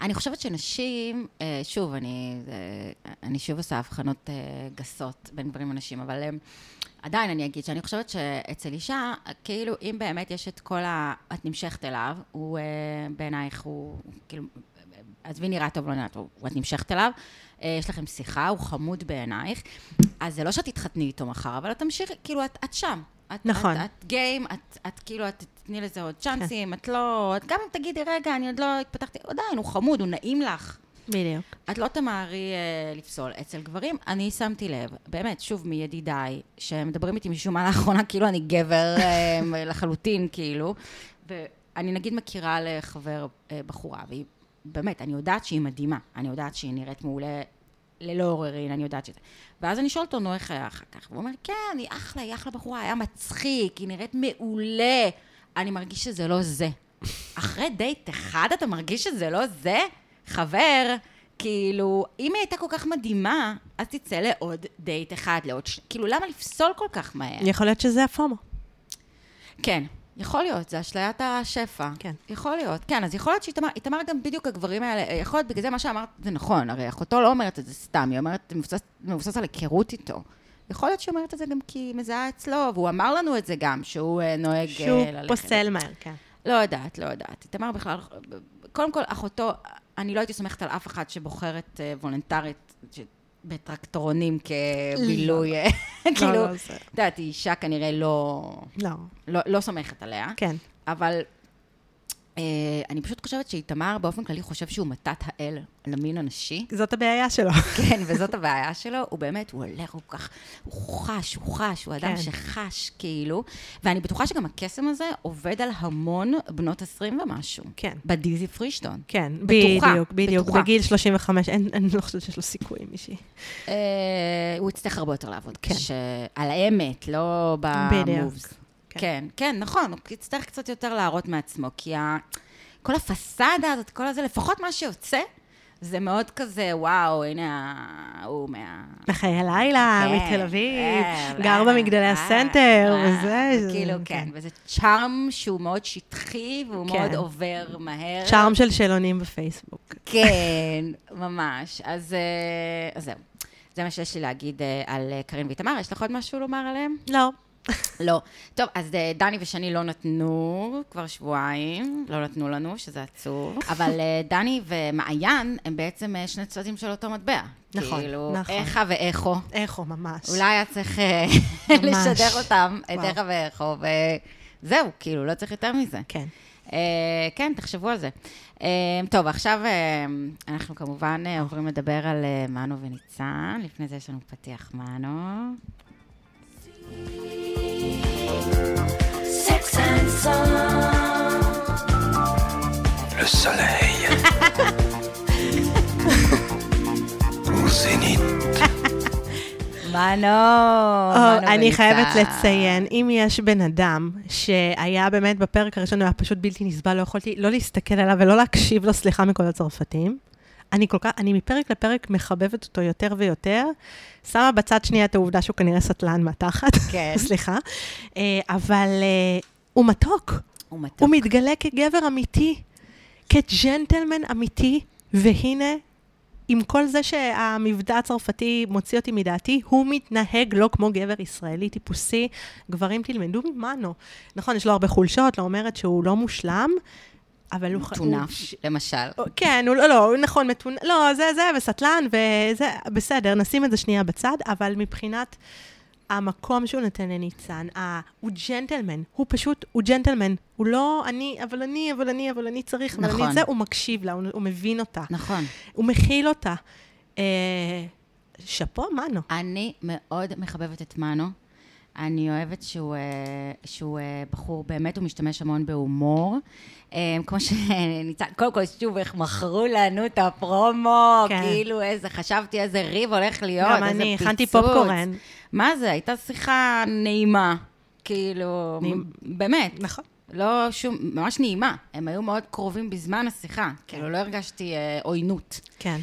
אני חושבת שנשים, אה, שוב, אני, אה, אני שוב עושה הבחנות אה, גסות בין גברים לנשים, אבל עדיין אני אגיד שאני חושבת שאצל אישה, כאילו, אם באמת יש את כל ה... את נמשכת אליו, הוא בעינייך, הוא כאילו, עזבי נראה טוב, לא נראה טוב, את נמשכת אליו, אה, יש לכם שיחה, הוא חמוד בעינייך, אז זה לא שאת תתחתני איתו מחר, אבל את תמשיכי, כאילו, את, את שם. את, נכון. את, את גיים, את, את כאילו, את תתני לזה עוד צ'אנסים, את לא... את גם אם תגידי, רגע, אני עוד לא התפתחתי, עדיין, הוא חמוד, הוא נעים לך. בדיוק. את לא תמהרי אה, לפסול. אצל גברים, אני שמתי לב, באמת, שוב, מידידיי, שמדברים איתי משום מה לאחרונה, כאילו אני גבר אה, לחלוטין, כאילו, ואני נגיד מכירה לחבר אה, בחורה, והיא, באמת, אני יודעת שהיא מדהימה, אני יודעת שהיא נראית מעולה. ללא עוררין, אני יודעת שזה. ואז אני שואלת אותו, נו, איך היה אחר כך? והוא אומר, כן, היא אחלה, היא אחלה בחורה, היה מצחיק, היא נראית מעולה. אני מרגיש שזה לא זה. אחרי דייט אחד אתה מרגיש שזה לא זה? חבר, כאילו, אם היא הייתה כל כך מדהימה, אז תצא לעוד דייט אחד, לעוד ש... כאילו, למה לפסול כל כך מהר? יכול להיות שזה הפומו. כן, יכול להיות, זה אשליית השפע. כן. יכול להיות, כן, אז יכול להיות שאיתמר, איתמר גם בדיוק הגברים האלה, יכול להיות, בגלל זה מה שאמרת זה נכון, הרי אחותו לא אומרת את זה סתם, היא אומרת, זה מבוסס, מבוסס על היכרות איתו. יכול להיות שהיא אומרת את זה גם כי היא מזהה אצלו, והוא אמר לנו את זה גם, שהוא אה, נוהג אה, שהוא ללכת. פוסל מהר, כן. לא יודעת, לא יודעת. איתמר בכלל, קודם כל, אחותו, אני לא הייתי סומכת על אף אחת שבוחרת אה, וולונטרית ש- בטרקטורונים כבילוי, אה, כאילו, לא, את זה- יודעת, היא אישה כנראה לא, לא, לא, לא סומכת עליה, כן. אבל אני פשוט חושבת שאיתמר באופן כללי חושב שהוא מתת האל למין הנשי. זאת הבעיה שלו. כן, וזאת הבעיה שלו, הוא באמת, הוא הולך, הוא כך, הוא חש, הוא חש, הוא אדם כן. שחש, כאילו. ואני בטוחה שגם הקסם הזה עובד על המון בנות 20 ומשהו. כן. בדיזי פרישטון. כן, בטוחה, בדיוק, בדיוק. בטוחה. בגיל 35, אין, אני לא חושבת שיש לו סיכוי עם מישהי. אה, הוא יצטרך הרבה יותר לעבוד. כן. על האמת, לא במובס. כן. כן, כן, נכון, הוא יצטרך קצת יותר להראות מעצמו, כי ה... כל הפסאדה הזאת, כל הזה, לפחות מה שיוצא, זה מאוד כזה, וואו, הנה ה- הוא מה... בחיי הלילה, כן, מתל אביב, אה, גר אה, במגדלי אה, הסנטר, אה, וזה. כאילו, כן, וזה צ'ארם שהוא מאוד שטחי, והוא כן. מאוד עובר מהר. צ'ארם של שאלונים בפייסבוק. כן, ממש. אז אז זהו. זה מה שיש לי להגיד על קארין ואיתמר. יש לך עוד משהו לומר עליהם? לא. לא. טוב, אז אה, דני ושני לא נתנו כבר שבועיים, לא נתנו לנו, שזה עצוב. אבל אה, דני ומעיין הם בעצם אה, שני צדדים של אותו מטבע. נכון, כאילו, נכון. איכה ואיכו. איכו, ממש. אולי היה צריך. לשדר אותם, את. איכה ואיכו, וזהו, כאילו, לא צריך יותר מזה. כן. אה, כן, תחשבו על זה. אה, טוב, עכשיו אה, אנחנו כמובן עוברים לדבר על מנו וניצן. לפני זה יש לנו פתיח מנו. Sex and Song. Le soleil. Au zénith. מנו, מנו אני וניצן. חייבת לציין, אם יש בן אדם שהיה באמת בפרק הראשון, הוא היה פשוט בלתי נסבל, לא יכולתי לא להסתכל עליו ולא להקשיב לו, סליחה מכל הצרפתים. אני כל כך, אני מפרק לפרק מחבבת אותו יותר ויותר, שמה בצד שנייה את העובדה שהוא כנראה סטלן מהתחת, כן. סליחה, אה, אבל אה, הוא מתוק. הוא מתוק. הוא מתגלה כגבר אמיתי, כג'נטלמן אמיתי, והנה, עם כל זה שהמבטא הצרפתי מוציא אותי מדעתי, הוא מתנהג לא כמו גבר ישראלי טיפוסי. גברים תלמדו ממנו. נכון, יש לו הרבה חולשות, לא אומרת שהוא לא מושלם, אבל הוא... טונף, הוא- למשל. כן, הוא לא, לא, נכון, מתון... לא, זה, זה, וסטלן, וזה, בסדר, נשים את זה שנייה בצד, אבל מבחינת המקום שהוא נותן לניצן, אה, הוא ג'נטלמן, הוא פשוט, הוא ג'נטלמן. הוא לא, אני, אבל אני, אבל אני, אבל אני צריך, אבל נכון. אני זה, הוא מקשיב לה, הוא, הוא מבין אותה, נכון. הוא מכיל אותה. אה, שאפו, מנו. אני מאוד מחבבת את מנו. אני אוהבת שהוא, אה, שהוא אה, בחור, באמת הוא משתמש המון בהומור. אה, כמו שניצן, קודם כל, שוב, איך מכרו לנו את הפרומו, כן. כאילו איזה, חשבתי איזה ריב הולך להיות, גם איזה אני, פיצוץ. הכנתי פופקורן. מה זה, הייתה שיחה נעימה. כאילו, נעימ- באמת. נכון. לא שום, ממש נעימה. הם היו מאוד קרובים בזמן השיחה. כאילו, לא הרגשתי אה, עוינות. כן.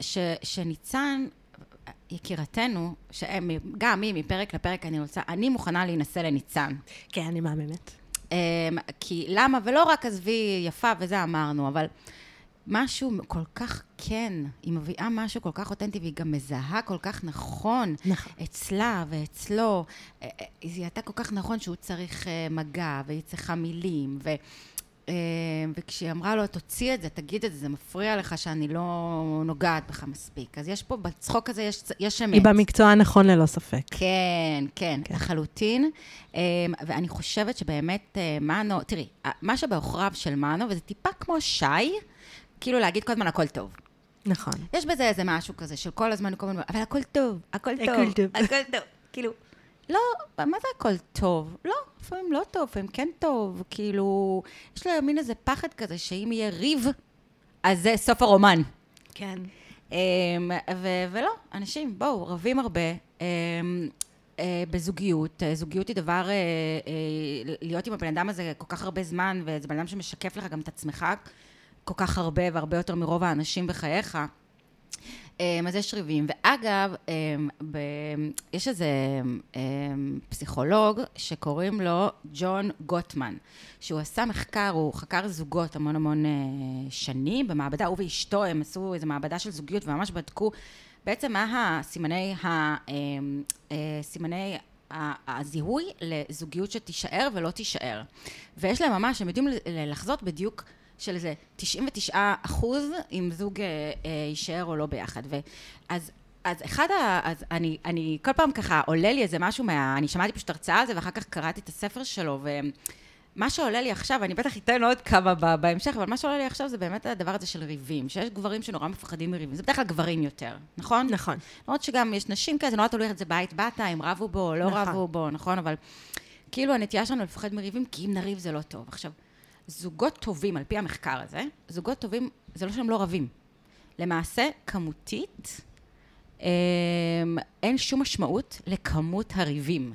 ש, שניצן, יקירתנו, שהם, גם היא, מפרק לפרק אני רוצה, אני מוכנה להינשא לניצן. כן, אני מהממת. אמ, כי למה, ולא רק עזבי יפה וזה אמרנו, אבל משהו כל כך כן, היא מביאה משהו כל כך אותנטי, והיא גם מזהה כל כך נכון, נכון. אצלה ואצלו. אה, אה, היא זיהתה כל כך נכון שהוא צריך אה, מגע, והיא צריכה מילים, ו... אה, וכשהיא אמרה לו, תוציא את זה, תגיד את זה, זה מפריע לך שאני לא נוגעת בך מספיק. אז יש פה, בצחוק הזה יש, יש אמת. היא במקצוע הנכון ללא ספק. כן, כן, כן. לחלוטין. אמ, ואני חושבת שבאמת אה, מנו, תראי, מה שבעוכריו של מנו, וזה טיפה כמו שי, כאילו להגיד כל הזמן הכל טוב. נכון. יש בזה איזה משהו כזה של כל הזמן, כל הזמן, אבל הכל טוב, הכל טוב, הכל טוב. הכל טוב. כאילו, לא, מה זה הכל טוב? לא, לפעמים לא טוב, לפעמים כן טוב. כאילו, יש לו מין איזה פחד כזה שאם יהיה ריב, אז זה סוף הרומן. כן. אמ, ו- ולא, אנשים, בואו, רבים הרבה. אמ, אה, בזוגיות, אה, זוגיות היא דבר, אה, אה, להיות עם הבן אדם הזה כל כך הרבה זמן, וזה בן אדם שמשקף לך גם את עצמך כל כך הרבה, והרבה יותר מרוב האנשים בחייך. אמ, אז יש ריבים. ואגב, אמ, ב- יש איזה אמ, פסיכולוג שקוראים לו ג'ון גוטמן, שהוא עשה מחקר, הוא חקר זוגות המון המון אה, שנים במעבדה, הוא ואשתו, הם עשו איזו מעבדה של זוגיות וממש בדקו בעצם מה הסימני, ה, אה, סימני הזיהוי לזוגיות שתישאר ולא תישאר. ויש להם ממש, הם יודעים לחזות בדיוק של איזה 99 אחוז אם זוג אה, אה, יישאר או לא ביחד. ואז אז אחד ה... אז אני, אני כל פעם ככה עולה לי איזה משהו מה... אני שמעתי פשוט הרצאה על זה, ואחר כך קראתי את הספר שלו, ומה שעולה לי עכשיו, אני בטח אתן עוד כמה בהמשך, אבל מה שעולה לי עכשיו זה באמת הדבר הזה של ריבים, שיש גברים שנורא מפחדים מריבים, זה בדרך כלל גברים יותר, נכון? נכון. למרות שגם יש נשים כאלה, זה נורא תלוי איך זה בית באת, אם רבו בו או לא נכון. רבו בו, נכון? אבל כאילו הנטייה שלנו לפחד מריבים, כי אם נריב זה לא טוב. עכשיו, זוגות טובים, על פי המחקר הזה, זוגות טובים, זה לא שהם לא רבים. למעשה, כמותית, אמ, אין שום משמעות לכמות הריבים.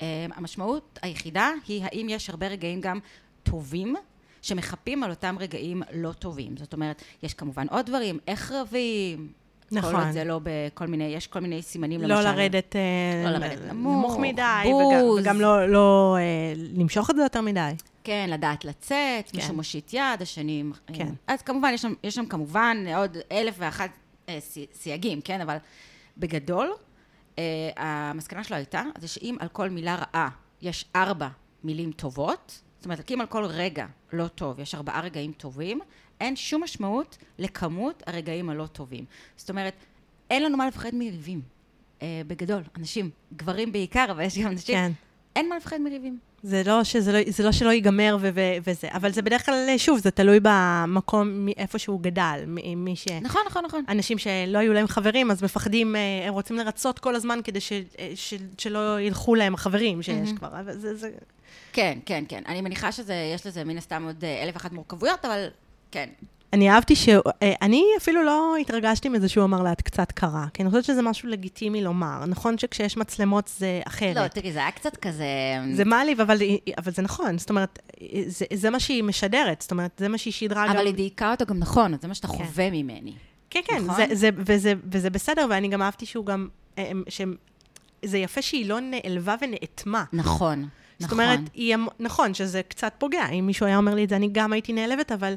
אמ, המשמעות היחידה היא האם יש הרבה רגעים גם טובים, שמחפים על אותם רגעים לא טובים. זאת אומרת, יש כמובן עוד דברים, איך רבים, נכון. כל עוד זה לא בכל מיני, יש כל מיני סימנים, לא למשל. לרדת, אה, לא לרדת נמוך, נמוך מדי, בוז. וגם, וגם לא, לא אה, למשוך את זה יותר מדי. כן, לדעת לצאת, כן. מישהו מושיט יד, השני... כן. אז כמובן, יש שם, יש שם כמובן עוד אלף ואחת אה, סי- סייגים, כן? אבל בגדול, אה, המסקנה שלו הייתה, זה שאם על כל מילה רעה יש ארבע מילים טובות, זאת אומרת, אם על כל רגע לא טוב יש ארבעה רגעים טובים, אין שום משמעות לכמות הרגעים הלא טובים. זאת אומרת, אין לנו מה לפחד מריבים. אה, בגדול, אנשים, גברים בעיקר, אבל יש גם אנשים, כן. אין מה לפחד מריבים. זה לא, שזה לא, זה לא שלא ייגמר ו- ו- וזה, אבל זה בדרך כלל, שוב, זה תלוי במקום, מ- איפה שהוא גדל. מ- מי ש... נכון, נכון, נכון. אנשים שלא היו להם חברים, אז מפחדים, אה, הם רוצים לרצות כל הזמן כדי ש, אה, ש, שלא ילכו להם החברים שיש כבר. אבל זה, זה, כן, כן, כן. אני מניחה שיש לזה מן הסתם עוד אה, אלף ואחת מורכבויות, אבל כן. אני אהבתי ש... אה, אני אפילו לא התרגשתי מזה שהוא אמר לה, את קצת קרה, כי אני חושבת שזה משהו לגיטימי לומר. נכון שכשיש מצלמות זה אחרת. לא, תראי, זה היה קצת כזה... זה מעליב, אבל, אבל זה נכון. זאת אומרת, זה, זה מה שהיא משדרת. זאת אומרת, זה מה שהיא שידרה גם... אבל היא דייקה אותו גם נכון, זה מה שאתה כן. חווה ממני. כן, כן, נכון? זה, זה, וזה, וזה בסדר, ואני גם אהבתי שהוא גם... אה, שהם- זה יפה שהיא לא נעלבה ונאטמה. נכון, נכון. זאת אומרת, היא, אמ- נכון שזה קצת פוגע. אם מישהו היה אומר לי את זה, אני גם הייתי נעלבת, אבל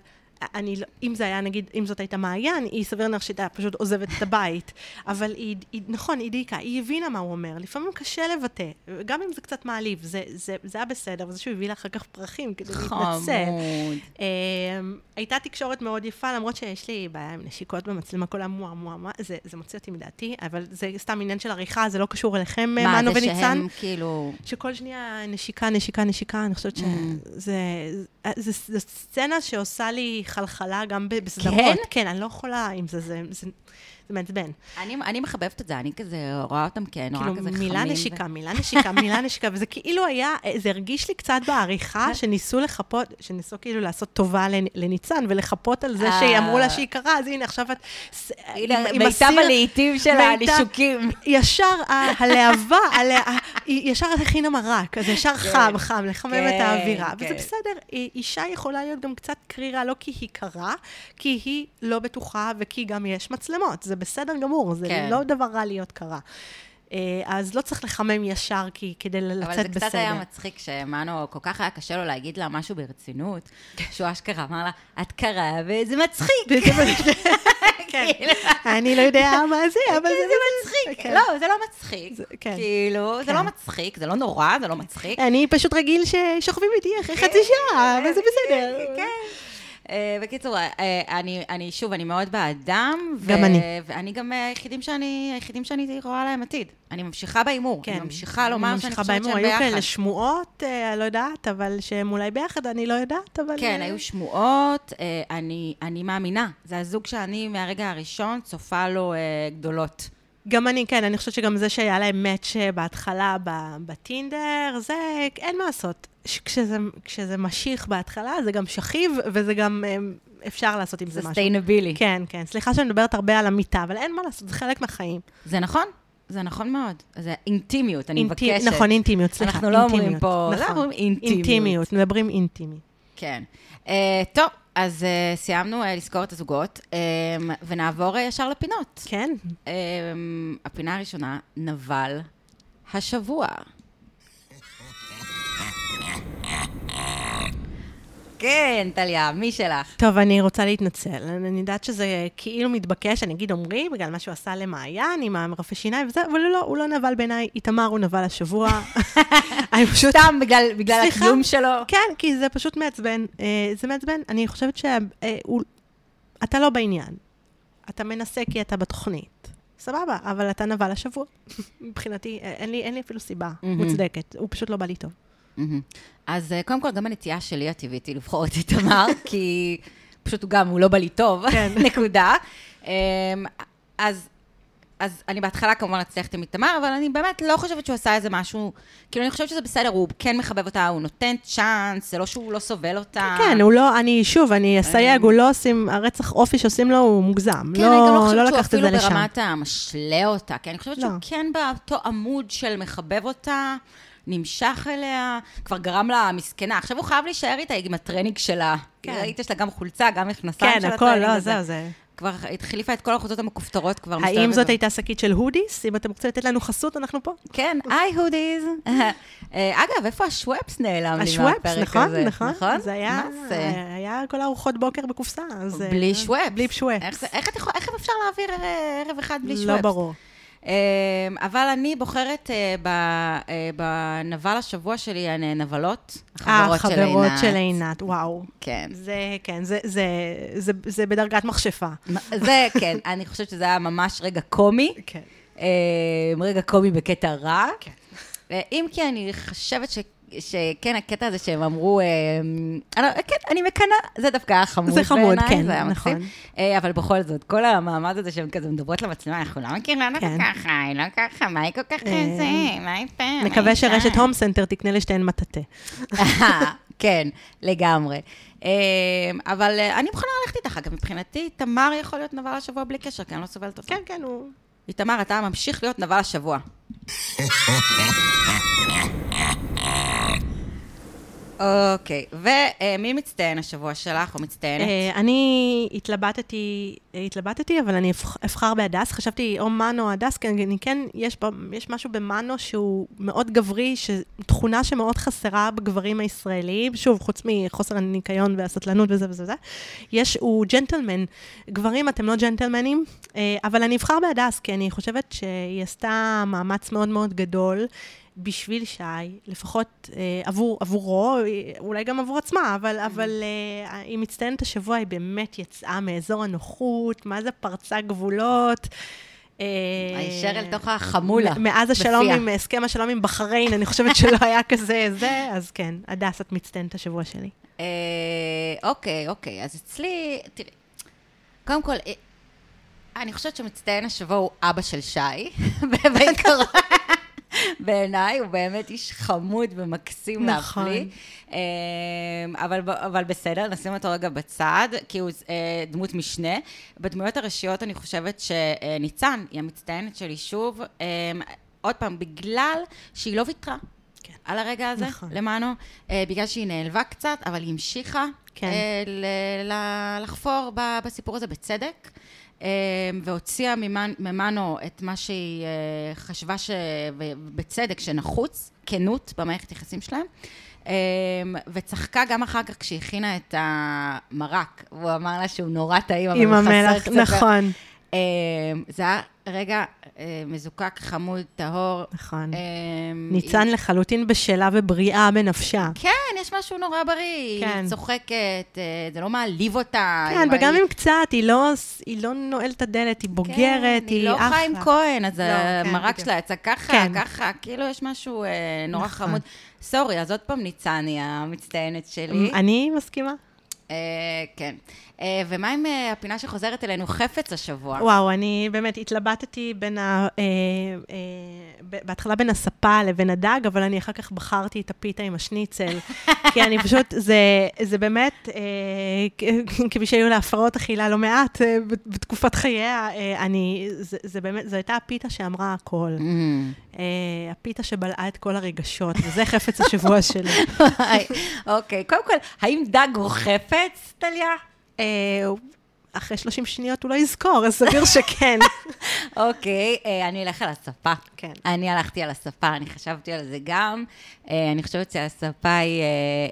אני, לא- אם זה היה, נגיד, אם זאת הייתה מעיין, היא סביר להניח שהייתה פשוט עוזבת את הבית. אבל היא, היא, נכון, היא דייקה, היא הבינה מה הוא אומר. לפעמים קשה לבטא, גם אם זה קצת מעליב, זה, זה, זה היה בסדר, וזה שהוא הביא לה אחר כך פרחים כדי להתנצל. חמוד. אמ, הייתה תקשורת מאוד יפה, למרות שיש לי בעיה עם נשיקות במצלמה, כל המואה מואה מואה, זה, זה מוציא אותי מדעתי, אבל זה סתם עניין של עריכה, זה לא קשור אליכם, מה, מנו זה וניצן. שהם כאילו... שכל שנייה נשיקה, נשיקה, נשיקה, אני חושבת שזה זה, זה סצנה שעושה לי חלחלה גם בסדרות. כן? כן, אני לא יכולה עם זה, זה, זה, זה מעצבן. אני, אני מחבבת את זה, אני כזה רואה אותם כנורא כאילו, כזה חמים. מילה נשיקה, מילה נשיקה, מילה נשיקה, וזה כאילו היה, זה הרגיש לי קצת בעריכה, שניסו לחפות, שניסו כאילו לעשות טובה לנ- לניצן, ולחפות על זה אה. שאמרו לה שהיא קרה, אז הנה, עכשיו את... ס- הנה, מיטב הלהיטים של הנישוקים. ישר הלהבה, הלה- היא ישר הכינה מרק, אז ישר חם, חם, לחמם את כן, האווירה. וזה כן. בסדר, היא- אישה יכולה להיות גם קצת קרירה, לא כי היא קרה, כי היא לא בטוחה וכי גם יש מצלמות. זה בסדר גמור, זה כן. לא דבר רע להיות קרה. אה, אז לא צריך לחמם ישר כי, כדי אבל לצאת זה בסדר. קצת היה מצחיק שמנו, כל כך היה קשה לו להגיד לה משהו ברצינות, שהוא אשכרה אמר לה, את קרה וזה מצחיק. כן. כאילו, אני לא יודע מה זה, אבל זה זה מצחיק. כן. לא, זה לא מצחיק. כן. כאילו, זה כן. לא מצחיק, זה לא נורא, זה לא מצחיק. אני פשוט רגיל ששוכבים איתי אחרי חצי שעה, אבל זה בסדר. כן. אה, בקיצור, אה, אני, אני, שוב, אני מאוד בעדם. ו- גם אני. ואני גם אה, היחידים שאני, היחידים שאני רואה להם עתיד. אני ממשיכה בהימור. אני ממשיכה לומר שאני ממשיכה חושבת בהימור. שהם היו ביחד. כאלה שמועות, אה, לא יודעת, אבל שהם אולי ביחד, אני לא יודעת, אבל... כן, היו שמועות, אני, אני מאמינה. זה הזוג שאני מהרגע הראשון צופה לו גדולות. גם אני, כן, אני חושבת שגם זה שהיה להם מאץ' בהתחלה ב- בטינדר, זה, אין מה לעשות. כשזה, כשזה משיך בהתחלה, זה גם שכיב, וזה גם, אה, אפשר לעשות עם זה משהו. סוסטיינבילי. כן, כן. סליחה שאני מדברת הרבה על המיטה, אבל אין מה לעשות, זה חלק מהחיים. זה נכון? זה נכון מאוד. זה אינטימיות, אני אינטי- מבקשת. נכון, אינטימיות, סליחה. אנחנו לא אומרים פה, נכון. אנחנו אומרים אינטימיות. אינטימיות, מדברים אינטימי. כן. Uh, טוב, אז uh, סיימנו uh, לזכור את הזוגות, um, ונעבור uh, ישר לפינות. כן, Um, הפינה הראשונה, נבל השבוע. כן, טליה, מי שלך? טוב, אני רוצה להתנצל. אני יודעת שזה כאילו מתבקש, אני אגיד עמרי, בגלל מה שהוא עשה למעיין עם המרפא שיניים וזה, אבל לא, הוא לא נבל בעיניי, איתמר הוא נבל השבוע. אני פשוט... סתם בגלל, בגלל? הקיום שלו. כן, כי זה פשוט מעצבן. אה, זה מעצבן, אני חושבת שאתה לא בעניין. אתה מנסה כי אתה בתוכנית. סבבה, אבל אתה נבל השבוע. מבחינתי, אה, אין לי, אין לי אפילו סיבה. מוצדקת. הוא פשוט לא בא לי טוב. מהמם. אז אה, קודם כל, גם הנטייה שלי הטבעית היא לבחור את איתמר, כי פשוט הוא גם, הוא לא בא לי טוב, כן. נקודה. אמ, אז... אז אני בהתחלה כמובן ללכת עם איתמר, אבל אני באמת לא חושבת שהוא עשה איזה משהו, כאילו אני חושבת שזה בסדר, הוא כן מחבב אותה, הוא נותן צ'אנס, זה לא שהוא לא סובל אותה. כן, הוא לא, אני, שוב, אני אסייג, הוא לא עושים, הרצח אופי שעושים לו הוא מוגזם. כן, אני גם לא לא חושבת שהוא לקחת את אפילו. ברמת המשלה אותה, כי אני חושבת לא. שהוא כן באותו עמוד של מחבב אותה, נמשך אליה, כבר גרם לה מסכנה. עכשיו הוא חייב להישאר איתה עם הטרנינג שלה. כן. ראית, יש לה גם חולצה, גם מכנסיים כן, של הכל, הטרנינג לא, הזה. זהו, זה... כבר החליפה את כל החולצות המכופתרות כבר. האם מסתובבת זאת ב- הייתה שקית של Hoodies? אם אתם רוצים לתת לנו חסות, אנחנו פה. כן, היי Hoodies. אה, אגב, איפה השוופס נעלם לי השוופס, מהפרק נכון, הזה? נכון. זה היה? היה כל הארוחות בוקר בקופסה, אז... אה, בלי שוואפס. בלי שוואפס. איך אפשר להעביר אה, ערב אחד בלי שוואפס? לא ברור. אה, אבל אני בוחרת אה, ב- אה, בנבל השבוע שלי, הן אה, החברות של עינת. חברות של עינת, וואו. כן. זה, כן, זה, זה, זה, זה בדרגת מכשפה. זה, כן, אני חושבת שזה היה ממש רגע קומי. כן. אה, רגע קומי בקטע רע. כן. אם כי אני חושבת ש... שכן, הקטע הזה שהם אמרו, אה, אני, לא- כן, אני מקנאה, זה דווקא היה חמוד זה חמוד, בעיניי, כן, זה היה נכון. מקסים. אה, אבל בכל זאת, כל המעמד הזה שהן כזה מדברות למצלמה, אנחנו לא מכירים אותה כן. ככה, היא לא ככה, מה היא כל כך אה, זה, מה היא פה, מה נקווה שרשת שם?" הום סנטר תקנה לשתיהן מטאטא. כן, לגמרי. אבל אני מוכנה ללכת איתך, אגב, מבחינתי, תמר יכול להיות נבל השבוע בלי קשר, כי אני לא סובלת אותו. כן, כן, הוא... איתמר, אתה ממשיך להיות נבל השבוע. אוקיי, ומי מצטיין השבוע שלך, או מצטיינת? אה, אני התלבטתי, אה, התלבטתי, אבל אני אבח- אבחר בהדס. חשבתי או מנו או הדס, כי אני כן, יש, יש משהו במנו שהוא מאוד גברי, תכונה שמאוד חסרה בגברים הישראלים. שוב, חוץ מחוסר הניקיון והסטלנות וזה וזה וזה. יש, הוא ג'נטלמן. גברים, אתם לא ג'נטלמנים, אה, אבל אני אבחר בהדס, כי אני חושבת שהיא עשתה מאמץ מאוד מאוד גדול. בשביל שי, לפחות אה, עבור, עבורו, אולי גם עבור עצמה, אבל, אבל אה, היא מצטיינת השבוע, היא באמת יצאה מאזור הנוחות, מה זה פרצה גבולות. אה, הישר אל תוך החמולה. מאז השלום. עם, הסכם השלום עם בחריין, אני חושבת שלא היה כזה זה, אז כן, הדס, את מצטיינת השבוע שלי. אה, אוקיי, אוקיי, אז אצלי, תראי, קודם כל, אה, אני חושבת שמצטיין השבוע הוא אבא של שי, בעיקרון. בעיניי, הוא באמת איש חמוד ומקסים נכון. להפליא. אה, אבל, אבל בסדר, נשים אותו רגע בצד, כי הוא אה, דמות משנה. בדמויות הראשיות אני חושבת שניצן היא המצטיינת שלי שוב. אה, עוד פעם, בגלל שהיא לא ויתרה. כן. על הרגע הזה, נכון. למענו, אה, בגלל שהיא נעלבה קצת, אבל היא המשיכה כן. אה, לחפור בסיפור הזה בצדק, והוציאה ממנ- ממנו את מה שהיא אה, חשבה, ש- בצדק, שנחוץ, כנות במערכת יחסים שלהם. אה, וצחקה גם אחר כך כשהיא הכינה את המרק, והוא אמר לה שהוא נורא טעים, אבל עם הוא חסר המלח, קצת... נכון, אה, זה היה רגע מזוקק, חמוד, טהור. נכון. אה, ניצן לחלוטין בשלה ובריאה בנפשה. כן, יש משהו נורא בריא, כן. היא צוחקת, אה, זה לא מעליב אותה. כן, היא- וגם היא- אם קצת, היא לא, היא לא נועלת את הדלת, היא בוגרת, כן, היא היא לא אחלה. חיים כהן, אז לא, כן, המרק. שלה יצא ככה, כן. ככה, כאילו יש משהו אה, נורא נכון. חמוד. סורי, אז עוד פעם ניצן היא המצטיינת שלי. אני מסכימה. אה, כן. אה, ומה עם אה, הפינה שחוזרת אלינו, חפץ השבוע? וואו, אני באמת התלבטתי בין ה... בהתחלה בין הספה לבין הדג, אבל אני אחר כך בחרתי את הפיתה עם השניצל. כי אני פשוט, זה, זה באמת, כ- כמי שהיו לה הפרעות אכילה לא מעט בת- בתקופת חייה, אני, זה, זה באמת, זו הייתה הפיתה שאמרה הכל. Mm. הפיתה שבלעה את כל הרגשות, וזה חפץ השבוע שלי. אוקיי, קודם כל, האם דג הוא חפץ, טליה? אה, אחרי 30 שניות הוא לא יזכור, אז סביר שכן. אוקיי, אה, אני אלך על הספה. כן. אני הלכתי על הספה, אני חשבתי על זה גם. אה, אני חושבת שהספה היא,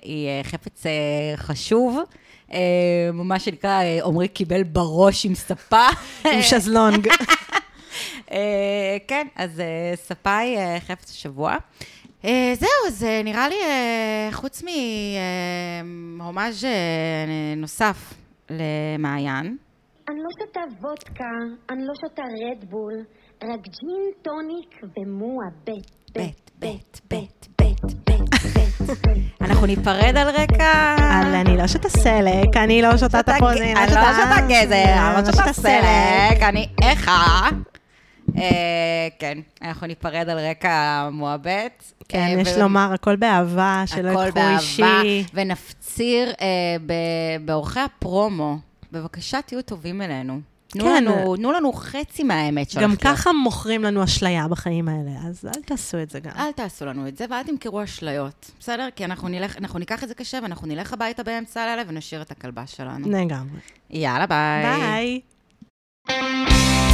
היא חפץ אה, חשוב. אה, מה שנקרא, עמרי קיבל בראש עם ספה. עם שזלונג. אה, כן, אז אה, ספה היא אה, חפץ השבוע. אה, זהו, אז אה, נראה לי, אה, חוץ מהומאז' אה, נוסף למעיין, אני לא שותה וודקה, אני לא שותה רדבול, רק ג'ין טוניק ומועה בית, בית, בית, בית, בית, בית, בית. אנחנו ניפרד על רקע... אני לא שותה סלק, אני לא שותה את הפוזין. אני לא שותה גזר, אני לא שותה סלק, אני איכה. אה, כן, אנחנו ניפרד על רקע מועבט. כן, אה, יש לומר, הכל באהבה, שלא הכל יקחו באהבה, אישי. ונפציר אה, באורחי הפרומו. בבקשה, תהיו טובים אלינו. תנו, כן. לנו, תנו לנו חצי מהאמת גם שהולכת להיות. ככה מוכרים לנו אשליה בחיים האלה, אז אל תעשו את זה גם. אל תעשו לנו את זה, ואל תמכרו אשליות, בסדר? כי אנחנו, נלך, אנחנו ניקח את זה קשה, ואנחנו נלך הביתה באמצע הלילה ונשאיר את הכלבה שלנו. לגמרי. יאללה, ביי. ביי.